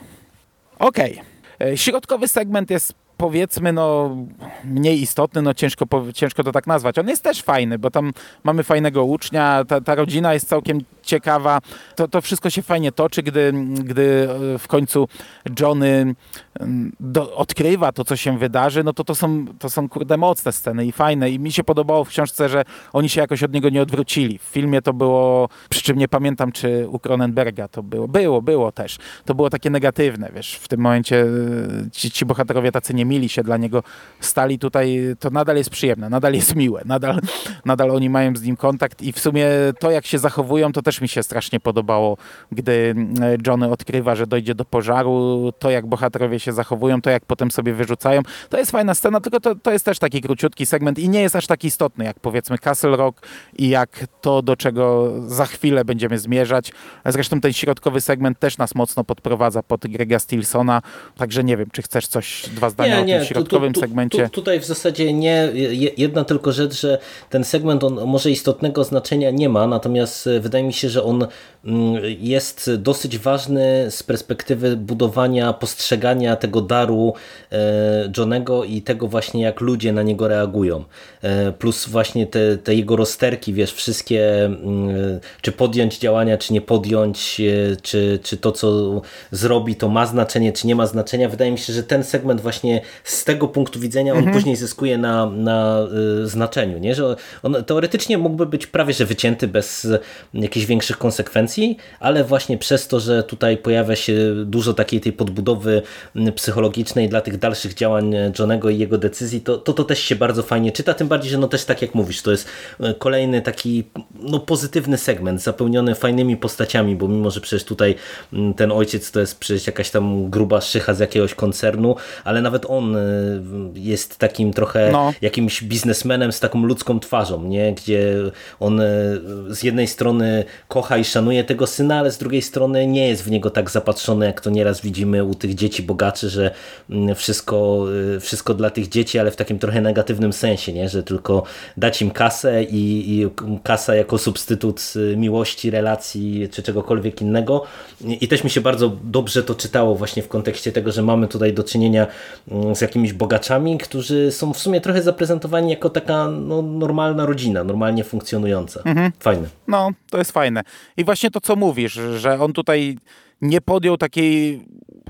Okej. Okay. Środkowy segment jest powiedzmy no mniej istotny, no ciężko, ciężko to tak nazwać. On jest też fajny, bo tam mamy fajnego ucznia, ta, ta rodzina jest całkiem ciekawa. To, to wszystko się fajnie toczy, gdy, gdy e, w końcu Johnny do, odkrywa to, co się wydarzy, no to to są, to są kurde mocne sceny i fajne. I mi się podobało w książce, że oni się jakoś od niego nie odwrócili. W filmie to było, przy czym nie pamiętam, czy u Cronenberga to było. Było, było też. To było takie negatywne, wiesz, w tym momencie e, ci, ci bohaterowie tacy nie mili się dla niego stali tutaj, to nadal jest przyjemne, nadal jest miłe, nadal, nadal oni mają z nim kontakt i w sumie to, jak się zachowują, to też mi się strasznie podobało, gdy mm, Johnny odkrywa, że dojdzie do pożaru, to jak bohaterowie się zachowują, to jak potem sobie wyrzucają. To jest fajna scena, tylko to, to jest też taki króciutki segment i nie jest aż tak istotny, jak powiedzmy Castle Rock i jak to, do czego za chwilę będziemy zmierzać. Zresztą ten środkowy segment też nas mocno podprowadza pod Grega Stilsona, także nie wiem, czy chcesz coś, dwa zdania nie, nie, tym środkowym tu, tu, segmencie. Tu, tutaj w zasadzie nie, jedna tylko rzecz, że ten segment on może istotnego znaczenia nie ma, natomiast wydaje mi się, że on mm, jest dosyć ważny z perspektywy budowania, postrzegania tego daru e, Johnego i tego właśnie jak ludzie na niego reagują. E, plus właśnie te, te jego rozterki, wiesz, wszystkie mm, czy podjąć działania, czy nie podjąć, e, czy, czy to co zrobi to ma znaczenie, czy nie ma znaczenia. Wydaje mi się, że ten segment właśnie z tego punktu widzenia on mhm. później zyskuje na, na znaczeniu, nie? że on teoretycznie mógłby być prawie że wycięty bez jakichś większych konsekwencji, ale właśnie przez to, że tutaj pojawia się dużo takiej tej podbudowy psychologicznej dla tych dalszych działań Johnego i jego decyzji, to, to to też się bardzo fajnie czyta, tym bardziej, że no też tak jak mówisz, to jest e, kolejny taki no, pozytywny segment, zapełniony fajnymi postaciami, bo mimo, że przecież tutaj ten ojciec to jest przecież jakaś tam gruba szycha z jakiegoś koncernu, ale nawet on e, jest takim trochę no. jakimś biznesmenem z taką ludzką twarzą, nie? gdzie on e, z jednej strony kocha i szanuje tego syna, ale z drugiej strony nie jest w niego tak zapatrzony, jak to nieraz widzimy u tych dzieci bogaczy, że wszystko, wszystko dla tych dzieci, ale w takim trochę negatywnym sensie, nie? że tylko dać im kasę i, i kasa jako substytut miłości, relacji czy czegokolwiek innego. I też mi się bardzo dobrze to czytało właśnie w kontekście tego, że mamy tutaj do czynienia mm, z jakimiś bogaczami, którzy są w sumie trochę zaprezentowani jako taka no, normalna rodzina, normalnie funkcjonująca. Mhm. Fajne. No, to jest fajne. I właśnie to, co mówisz, że on tutaj nie podjął takiej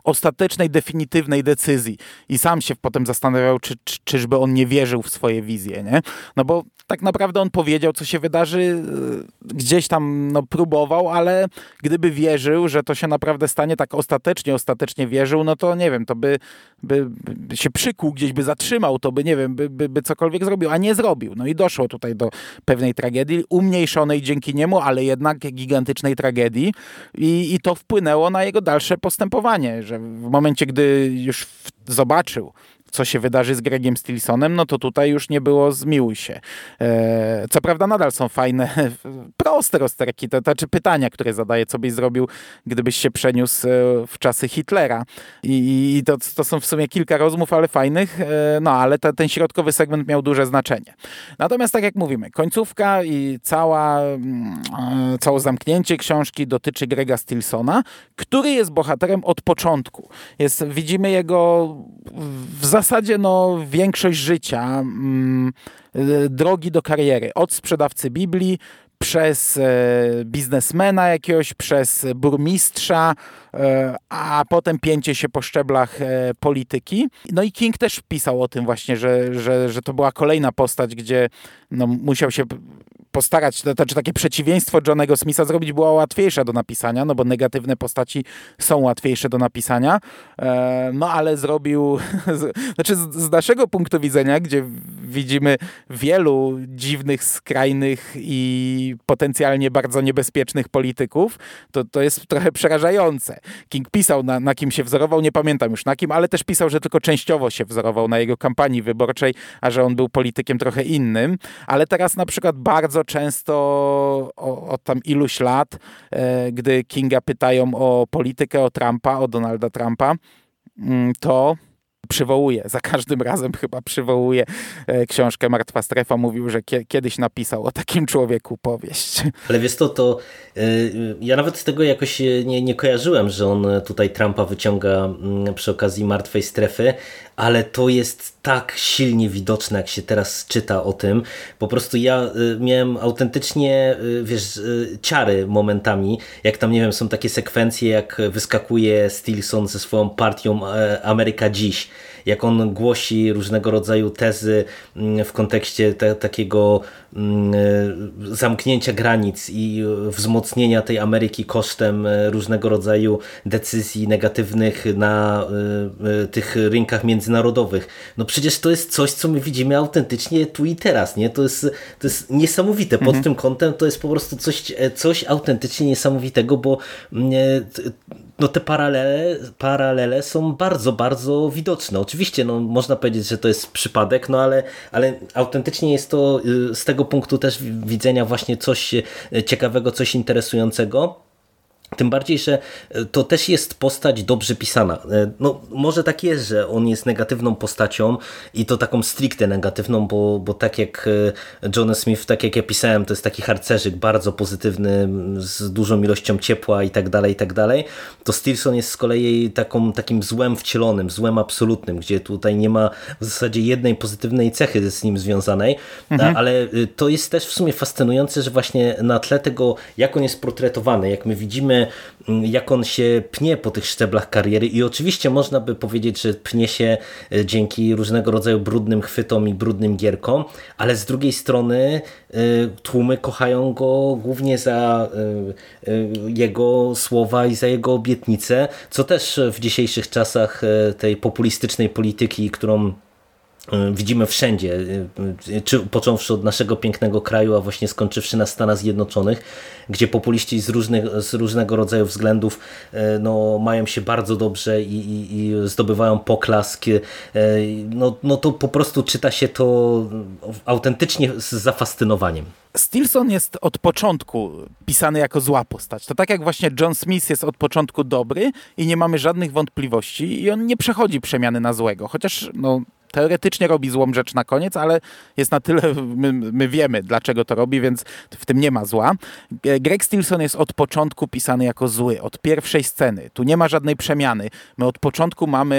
ostatecznej, definitywnej decyzji i sam się potem zastanawiał, czy, czy, czyżby on nie wierzył w swoje wizje, nie? No bo tak naprawdę on powiedział, co się wydarzy, y, gdzieś tam no, próbował, ale gdyby wierzył, że to się naprawdę stanie tak ostatecznie, ostatecznie wierzył, no to nie wiem, to by, by, by się przykuł, gdzieś by zatrzymał, to by, nie wiem, by, by, by cokolwiek zrobił, a nie zrobił. No i doszło tutaj do pewnej tragedii, umniejszonej dzięki niemu, ale jednak gigantycznej tragedii i, i to wpłynęło na jego dalsze postępowanie, że w momencie, gdy już zobaczył, co się wydarzy z Gregiem Stilsonem, no to tutaj już nie było zmiłuj się. E, co prawda nadal są fajne, proste rozterki, to znaczy pytania, które zadaje, co byś zrobił, gdybyś się przeniósł e, w czasy Hitlera. I, i to, to są w sumie kilka rozmów, ale fajnych, e, no ale te, ten środkowy segment miał duże znaczenie. Natomiast tak jak mówimy, końcówka i cała, mm, całe zamknięcie książki dotyczy Grega Stilsona, który jest bohaterem od początku. Jest, widzimy jego w zasadzie zasadzie no, większość życia, mm, drogi do kariery, od sprzedawcy Biblii przez e, biznesmena jakiegoś, przez burmistrza, e, a potem pięcie się po szczeblach e, polityki. No i King też pisał o tym właśnie, że, że, że to była kolejna postać, gdzie no, musiał się postarać, to znaczy takie przeciwieństwo Johnego Smitha zrobić była łatwiejsza do napisania, no bo negatywne postaci są łatwiejsze do napisania, e, no ale zrobił, znaczy z naszego punktu widzenia, gdzie widzimy wielu dziwnych, skrajnych i potencjalnie bardzo niebezpiecznych polityków, to, to jest trochę przerażające. King pisał, na, na kim się wzorował, nie pamiętam już na kim, ale też pisał, że tylko częściowo się wzorował na jego kampanii wyborczej, a że on był politykiem trochę innym, ale teraz na przykład bardzo często od tam iluś lat, e, gdy Kinga pytają o politykę, o Trumpa, o Donalda Trumpa, mm, to przywołuje, za każdym razem chyba przywołuje e, książkę Martwa Strefa. Mówił, że kiedyś napisał o takim człowieku powieść. Ale wiesz to, to e, ja nawet tego jakoś nie, nie kojarzyłem, że on tutaj Trumpa wyciąga mm, przy okazji Martwej Strefy, ale to jest tak silnie widoczne, jak się teraz czyta o tym. Po prostu ja y, miałem autentycznie, wiesz, ciary momentami, jak tam, nie wiem, są takie sekwencje, jak wyskakuje Stilson ze swoją partią e, Ameryka Dziś jak on głosi różnego rodzaju tezy mm, w kontekście te, takiego mm, e, zamknięcia granic i wzmocnienia tej Ameryki kosztem e, różnego rodzaju decyzji negatywnych na e, tych rynkach międzynarodowych. No przecież to jest coś, co my widzimy autentycznie tu i teraz, nie? To jest, to jest niesamowite. Pod mhm. tym kątem to jest po prostu coś, coś autentycznie niesamowitego, bo mm, no te paralele, paralele są bardzo, bardzo widoczne. Oczywiście no, można powiedzieć, że to jest przypadek, no ale, ale autentycznie jest to y, z tego punktu też widzenia właśnie coś y, ciekawego, coś interesującego. Tym bardziej, że e, to też jest postać dobrze pisana. E, no, może tak jest, że on jest negatywną postacią i to taką stricte negatywną, bo, bo tak jak e, John Smith, tak jak ja pisałem, to jest taki harcerzyk bardzo pozytywny, z dużą ilością ciepła i tak dalej, i tak dalej. To Stilson jest z kolei taką, takim złem wcielonym, złem absolutnym, gdzie tutaj nie ma w zasadzie jednej pozytywnej cechy z nim związanej, mhm. ale to jest też w sumie fascynujące, że właśnie na tle tego, jak on jest portretowany, jak my widzimy Mm, jak on się pnie po tych szczeblach kariery. I oczywiście można by powiedzieć, że pnie się e, dzięki różnego rodzaju brudnym chwytom i brudnym gierkom, ale z drugiej strony e, tłumy kochają go głównie za e, jego słowa i za jego obietnice, co też w dzisiejszych czasach tej populistycznej polityki, którą widzimy wszędzie, e, czy począwszy od naszego pięknego kraju, a właśnie skończywszy na Stanach Zjednoczonych, gdzie populiści z, różnych, z różnego rodzaju względów no, mają się bardzo dobrze i, i, i zdobywają poklask, no, no to po prostu czyta się to autentycznie z zafascynowaniem. Stilson jest od początku pisany jako zła postać. To tak jak właśnie John Smith jest od początku dobry i nie mamy żadnych wątpliwości i on nie przechodzi przemiany na złego, chociaż no, teoretycznie robi złą rzecz na koniec, ale jest na tyle, my, my, wiemy dlaczego to robi, więc w tym nie ma zła. Greg Stilson jest od początku pisany jako zły, od pierwszej sceny. Tu nie ma żadnej przemiany. My od początku mamy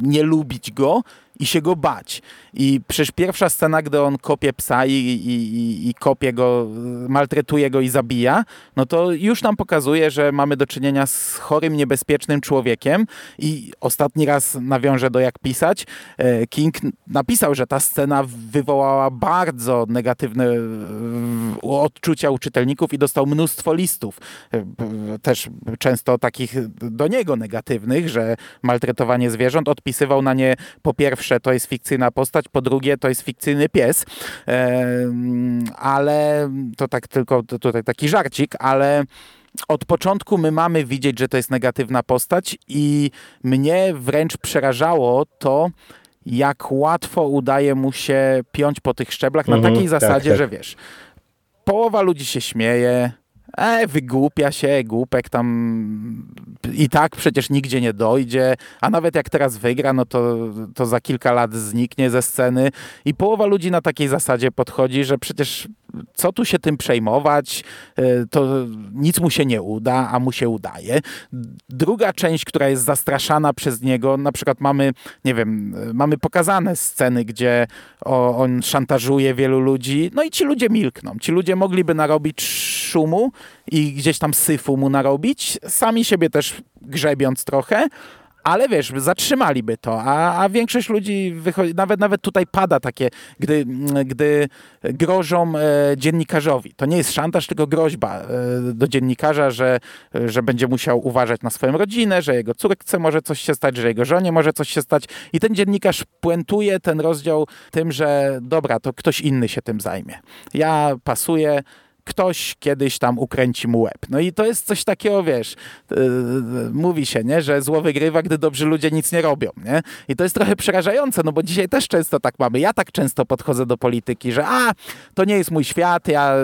nie lubić go, i się go bać. I przecież pierwsza scena, gdy on kopie psa i, i, i kopie go, maltretuje go i zabija, no to już nam pokazuje, że mamy do czynienia z chorym, niebezpiecznym człowiekiem i ostatni raz nawiążę do jak pisać. E, King napisał, że ta scena wywołała bardzo negatywne e, odczucia u czytelników i dostał mnóstwo listów, e, też często takich do niego negatywnych, że maltretowanie zwierząt odpisywał na nie po pierwsze pierwsze to jest fikcyjna postać, po drugie to jest fikcyjny pies, ale to tak tylko tutaj taki żarcik, ale od początku my mamy widzieć, że to jest negatywna postać i mnie wręcz przerażało to, jak łatwo udaje mu się piąć po tych szczeblach na mhm, takiej tak, zasadzie, tak. że wiesz, połowa ludzi się śmieje, e, wygłupia się, głupek tam i tak przecież nigdzie nie dojdzie, a nawet jak teraz wygra, no to, to za kilka lat zniknie ze sceny i połowa ludzi na takiej zasadzie podchodzi, że przecież co tu się tym przejmować, e, to nic mu się nie uda, a mu się udaje. Druga część, która jest zastraszana przez niego, na przykład mamy, nie wiem, mamy pokazane sceny, gdzie on szantażuje wielu ludzi, no i ci ludzie milkną. Ci ludzie mogliby narobić szumu i gdzieś tam syfu mu narobić, sami siebie też grzebiąc trochę, ale wiesz, zatrzymaliby to, a, a większość ludzi wychodzi, nawet, nawet tutaj pada takie, gdy, gdy grożą e, dziennikarzowi. To nie jest szantaż, tylko groźba e, do dziennikarza, że, że będzie musiał uważać na swoją rodzinę, że jego córce może coś się stać, że jego żonie może coś się stać i ten dziennikarz puentuje ten rozdział tym, że dobra, to ktoś inny się tym zajmie. Ja pasuję, ktoś kiedyś tam ukręci mu łeb. No i to jest coś takiego, wiesz, yy, mówi się, nie, że zło wygrywa, gdy dobrzy ludzie nic nie robią, nie? I to jest trochę przerażające, no bo dzisiaj też często tak mamy. Ja tak często podchodzę do polityki, że a, to nie jest mój świat, ja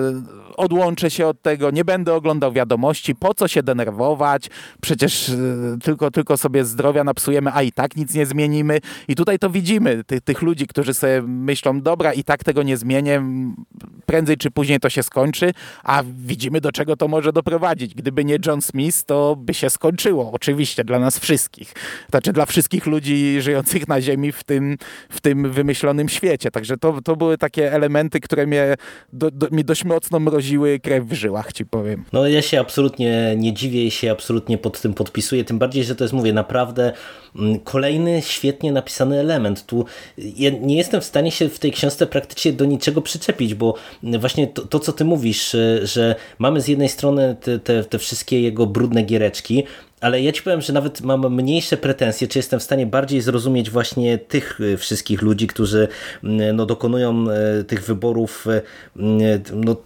odłączę się od tego, nie będę oglądał wiadomości, po co się denerwować, przecież yy, tylko, tylko sobie zdrowia napsujemy, a i tak nic nie zmienimy. I tutaj to widzimy, ty, tych ludzi, którzy sobie myślą, dobra, i tak tego nie zmienię, prędzej czy później to się skończy, a widzimy do czego to może doprowadzić. Gdyby nie John Smith, to by się skończyło, oczywiście, dla nas wszystkich. Znaczy dla wszystkich ludzi żyjących na Ziemi w tym, w tym wymyślonym świecie. Także to, to były takie elementy, które mnie, do, do, mi dość mocno mroziły krew w żyłach, ci powiem. No ja się absolutnie nie dziwię i się absolutnie pod tym podpisuję, tym bardziej, że to jest, mówię, naprawdę mm, kolejny świetnie napisany element. Tu ja nie jestem w stanie się w tej książce praktycznie do niczego przyczepić, bo właśnie to, to co ty mówisz, mówisz, że mamy z jednej strony te, te, te wszystkie jego brudne giereczki, ale ja ci powiem, że nawet mam mniejsze pretensje, czy jestem w stanie bardziej zrozumieć właśnie tych y, wszystkich ludzi, którzy mm, no, dokonują y, tych wyborów y, no,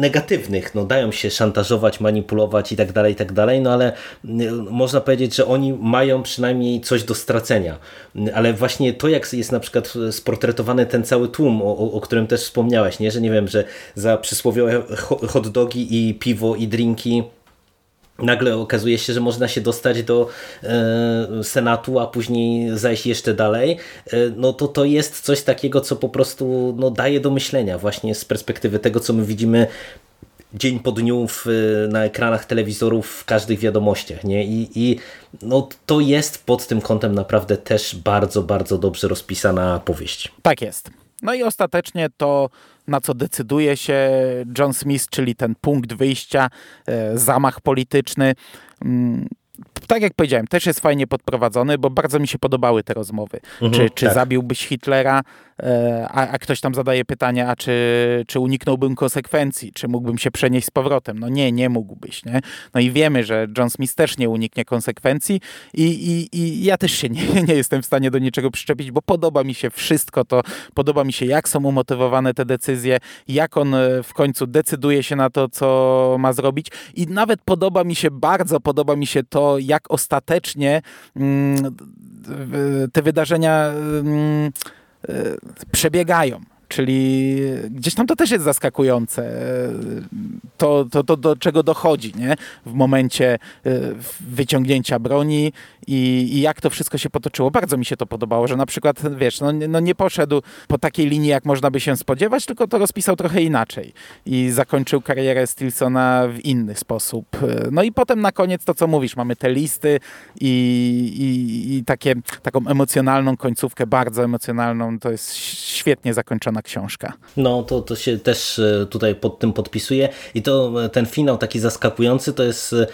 negatywnych, no, dają się szantażować, manipulować i tak dalej, i tak dalej, no ale można powiedzieć, że oni mają przynajmniej coś do stracenia. Ale właśnie to, jak jest na przykład sportretowany ten cały tłum, o, o którym też wspomniałeś, nie? że nie wiem, że za przysłowiowe hot dogi i piwo i drinki nagle okazuje się, że można się dostać do e, Senatu, a później zajść jeszcze dalej, e, no to to jest coś takiego, co po prostu no, daje do myślenia właśnie z perspektywy tego, co my widzimy dzień po dniu w, na ekranach telewizorów w każdych wiadomościach. Nie? I, I no, to jest pod tym kątem naprawdę też bardzo, bardzo dobrze rozpisana powieść. Tak jest. No i ostatecznie to, na co decyduje się John Smith, czyli ten punkt wyjścia, e, zamach polityczny. Tak jak powiedziałem, też jest fajnie podprowadzony, bo bardzo mi się podobały te rozmowy. Mhm, czy czy tak. zabiłbyś Hitlera, E, a, a, ktoś tam zadaje pytanie, a czy, czy uniknąłbym konsekwencji, czy mógłbym się przenieść z powrotem? No nie, nie mógłbyś, nie? No i wiemy, że John Smith też nie uniknie konsekwencji i, i, i ja też się nie, nie jestem w stanie do niczego przyczepić, bo podoba mi się wszystko to, podoba mi się jak są umotywowane te decyzje, jak on e, w końcu decyduje się na to, co ma zrobić i nawet podoba mi się, bardzo podoba mi się to, jak ostatecznie mm, te wydarzenia mm, E, przebiegają. Czyli gdzieś tam to też jest zaskakujące, to, to, to do czego dochodzi nie? w momencie e, wyciągnięcia broni i, i, jak to wszystko się potoczyło. Bardzo mi się to podobało, że na przykład, wiesz, no, no nie poszedł po takiej linii, jak można by się spodziewać, tylko to rozpisał trochę inaczej i zakończył karierę Stilsona w inny sposób. No i potem na koniec to, co mówisz, mamy te listy i, i, i takie, taką emocjonalną końcówkę, bardzo emocjonalną. To jest świetnie zakończona książka. No, to, to się też e, tutaj pod tym podpisuje i to e, ten finał taki zaskakujący to jest e,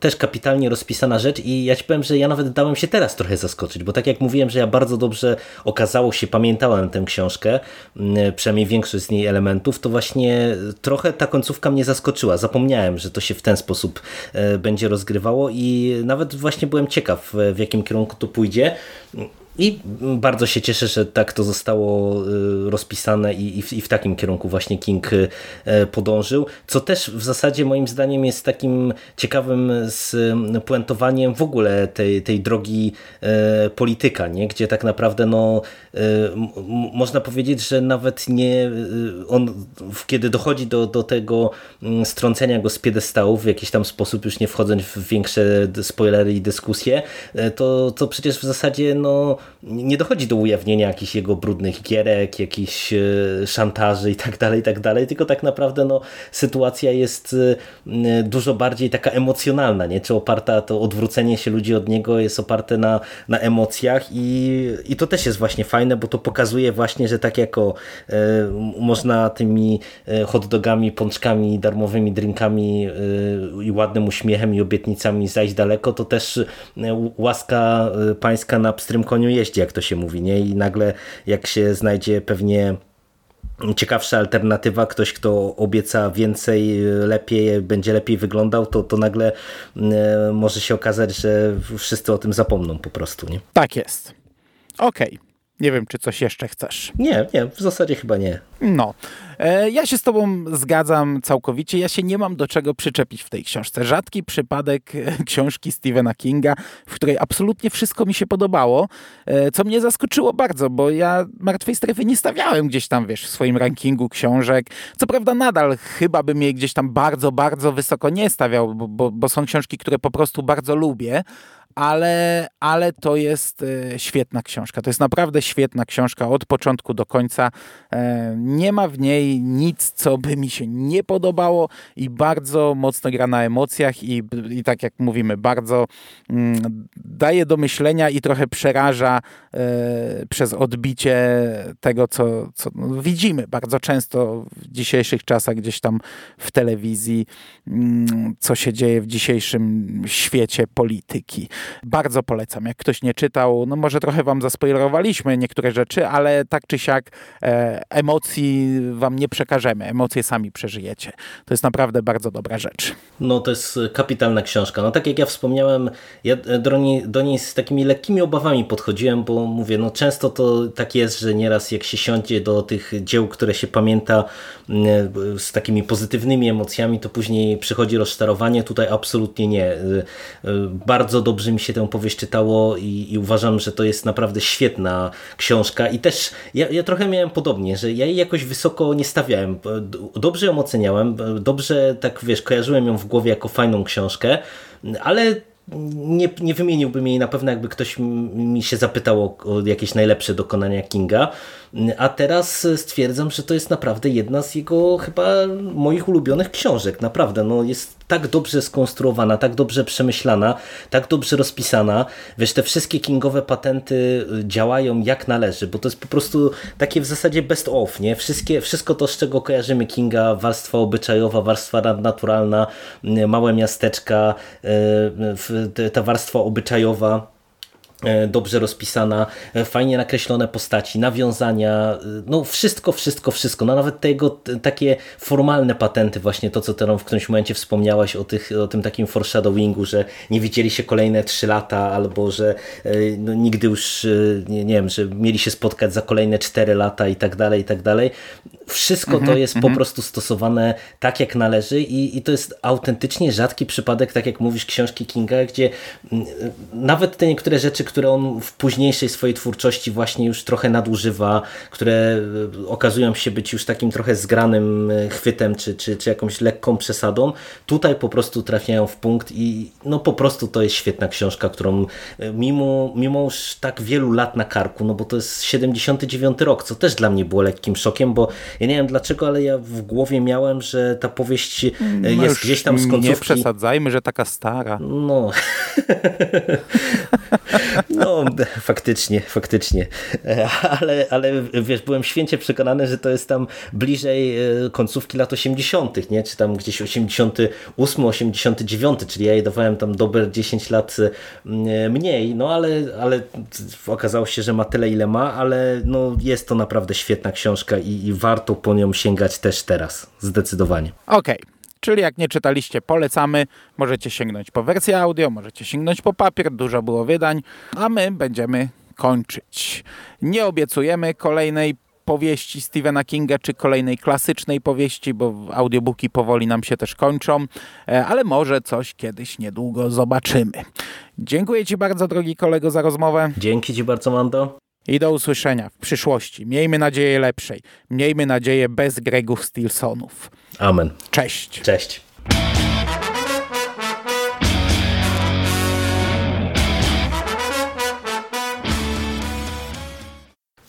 też kapitalnie rozpisana rzecz i ja ci powiem, że ja nawet dałem się teraz trochę zaskoczyć, bo tak jak mówiłem, że ja bardzo dobrze okazało się, pamiętałem tę książkę, przynajmniej większość z niej elementów, to właśnie trochę ta końcówka mnie zaskoczyła. Zapomniałem, że to się w ten sposób będzie rozgrywało i nawet właśnie byłem ciekaw, w jakim kierunku to pójdzie. I bardzo się cieszę, że tak to zostało y, rozpisane i, i, w, takim kierunku właśnie King y, podążył, co też w zasadzie moim zdaniem jest takim ciekawym spuentowaniem w ogóle tej, tej drogi y, polityka, nie? gdzie tak naprawdę no, można powiedzieć, że nawet nie on, kiedy dochodzi do, do tego mm, strącenia go z piedestału w jakiś tam sposób, już nie wchodząc w większe spoilery i dyskusje, to, to przecież w zasadzie no nie dochodzi do ujawnienia jakichś jego brudnych gierek, jakichś e, szantaży i tak dalej, i tak dalej, tylko tak naprawdę no, sytuacja jest e, dużo bardziej taka emocjonalna, nie? czy oparta, to odwrócenie się ludzi od niego jest oparte na, na emocjach i, i to też jest właśnie fajne, bo to pokazuje właśnie, że tak jako e, można tymi hotdogami, pączkami, darmowymi drinkami i ładnym uśmiechem i obietnicami zajść daleko, to też łaska pańska na pstrym koniu jeździ, jak to się mówi, nie? I nagle jak się znajdzie pewnie ciekawsza alternatywa, ktoś kto obieca więcej, lepiej, będzie lepiej wyglądał, to, to nagle e, może się okazać, że wszyscy o tym zapomną po prostu. Nie? Tak jest. Okej. Okay. Nie wiem, czy coś jeszcze chcesz. Nie, nie, w zasadzie chyba nie. No, e, ja się z tobą zgadzam całkowicie. Ja się nie mam do czego przyczepić w tej książce. Rzadki przypadek e, książki Stephena Kinga, w której absolutnie wszystko mi się podobało, e, co mnie zaskoczyło bardzo, bo ja Martwej Strefy nie stawiałem gdzieś tam, wiesz, w swoim rankingu książek. Co prawda nadal chyba bym jej gdzieś tam bardzo, bardzo wysoko nie stawiał, bo, bo, bo są książki, które po prostu bardzo lubię, ale, ale to jest e, świetna książka. To jest naprawdę świetna książka od początku do końca. E, nie ma w niej nic, co by mi się nie podobało i bardzo mocno gra na emocjach i, i tak jak mówimy, bardzo mm, daje do myślenia i trochę przeraża e, przez odbicie tego, co, co no, widzimy bardzo często w dzisiejszych czasach gdzieś tam w telewizji, mm, co się dzieje w dzisiejszym świecie polityki. Bardzo polecam. Jak ktoś nie czytał, no może trochę wam zaspoilerowaliśmy niektóre rzeczy, ale tak czy siak e, emocji wam nie przekażemy. Emocje sami przeżyjecie. To jest naprawdę bardzo dobra rzecz. No to jest kapitalna książka. No tak jak ja wspomniałem, ja do niej, do niej z takimi lekkimi obawami podchodziłem, bo mówię, no często to tak jest, że nieraz jak się siądzie do tych dzieł, które się pamięta mm, z takimi pozytywnymi emocjami, to później przychodzi rozczarowanie. Tutaj absolutnie nie. E, bardzo dobrze się tę powieść czytało i, i uważam, że to jest naprawdę świetna książka i też ja, ja trochę miałem podobnie, że ja jej jakoś wysoko nie stawiałem. Dobrze ją oceniałem, dobrze tak wiesz, kojarzyłem ją w głowie jako fajną książkę, ale nie, nie wymieniłbym jej na pewno, jakby ktoś mi się zapytał o jakieś najlepsze dokonania Kinga. A teraz stwierdzam, że to jest naprawdę jedna z jego chyba moich ulubionych książek. Naprawdę, no jest tak dobrze skonstruowana, tak dobrze przemyślana, tak dobrze rozpisana. Wiesz, te wszystkie kingowe patenty działają jak należy, bo to jest po prostu takie w zasadzie best of, nie? Wszystkie, wszystko to, z czego kojarzymy Kinga, warstwa obyczajowa, warstwa nadnaturalna, małe miasteczka, e, ta warstwa obyczajowa dobrze rozpisana, e, fajnie nakreślone postaci, nawiązania, e, no wszystko, wszystko, wszystko, no nawet tego takie formalne patenty, właśnie to, co ty w którymś momencie wspomniałaś o, tych, o tym takim foreshadowingu, że nie widzieli się kolejne trzy lata, albo że no, nigdy już, nie, nie, wiem, że mieli się spotkać za kolejne cztery lata i tak dalej, i tak dalej. Wszystko to mhm, jest po mhm. prostu stosowane tak, jak należy i, i to jest autentycznie rzadki przypadek, tak jak mówisz, książki Kinga, gdzie nawet te niektóre rzeczy, które on w późniejszej swojej twórczości właśnie już trochę nadużywa, które e, okazują się być już takim trochę zgranym e, chwytem, czy, czy, czy jakąś lekką przesadą, tutaj po prostu trafiają w punkt i no po prostu to jest świetna książka, którą e, mimo, mimo już tak wielu lat na karku, no bo to jest 79 rok, co też dla mnie było lekkim szokiem, bo ja nie wiem dlaczego, ale ja w głowie miałem, że ta powieść no jest gdzieś tam z końcówki. Nie przesadzajmy, że taka stara. No. No, faktycznie, faktycznie. Ale, ale wiesz, byłem święcie przekonany, że to jest tam bliżej e, końcówki lat 80., nie? Czy tam gdzieś 88, 89, czyli ja jej dawałem tam dobre 10 lat e, mniej, no ale, ale okazało się, że ma tyle, ile ma, ale no, jest to naprawdę świetna książka i, i warto po nią sięgać też teraz, zdecydowanie. Okej. Okay. Czyli jak nie czytaliście, polecamy. Możecie sięgnąć po wersję audio, możecie sięgnąć po papier, dużo było wydań, a my będziemy kończyć. Nie obiecujemy kolejnej powieści Stephena Kinga, czy kolejnej klasycznej powieści, bo audiobooki powoli nam się też kończą, e, ale może coś kiedyś niedługo zobaczymy. Dziękuję Ci bardzo, drogi kolego, za rozmowę. Dzięki Ci bardzo, Mando. I do usłyszenia w przyszłości. Miejmy nadzieję lepszej. Miejmy nadzieję bez Gregów Stilsonów. Amen. Cześć. Cześć.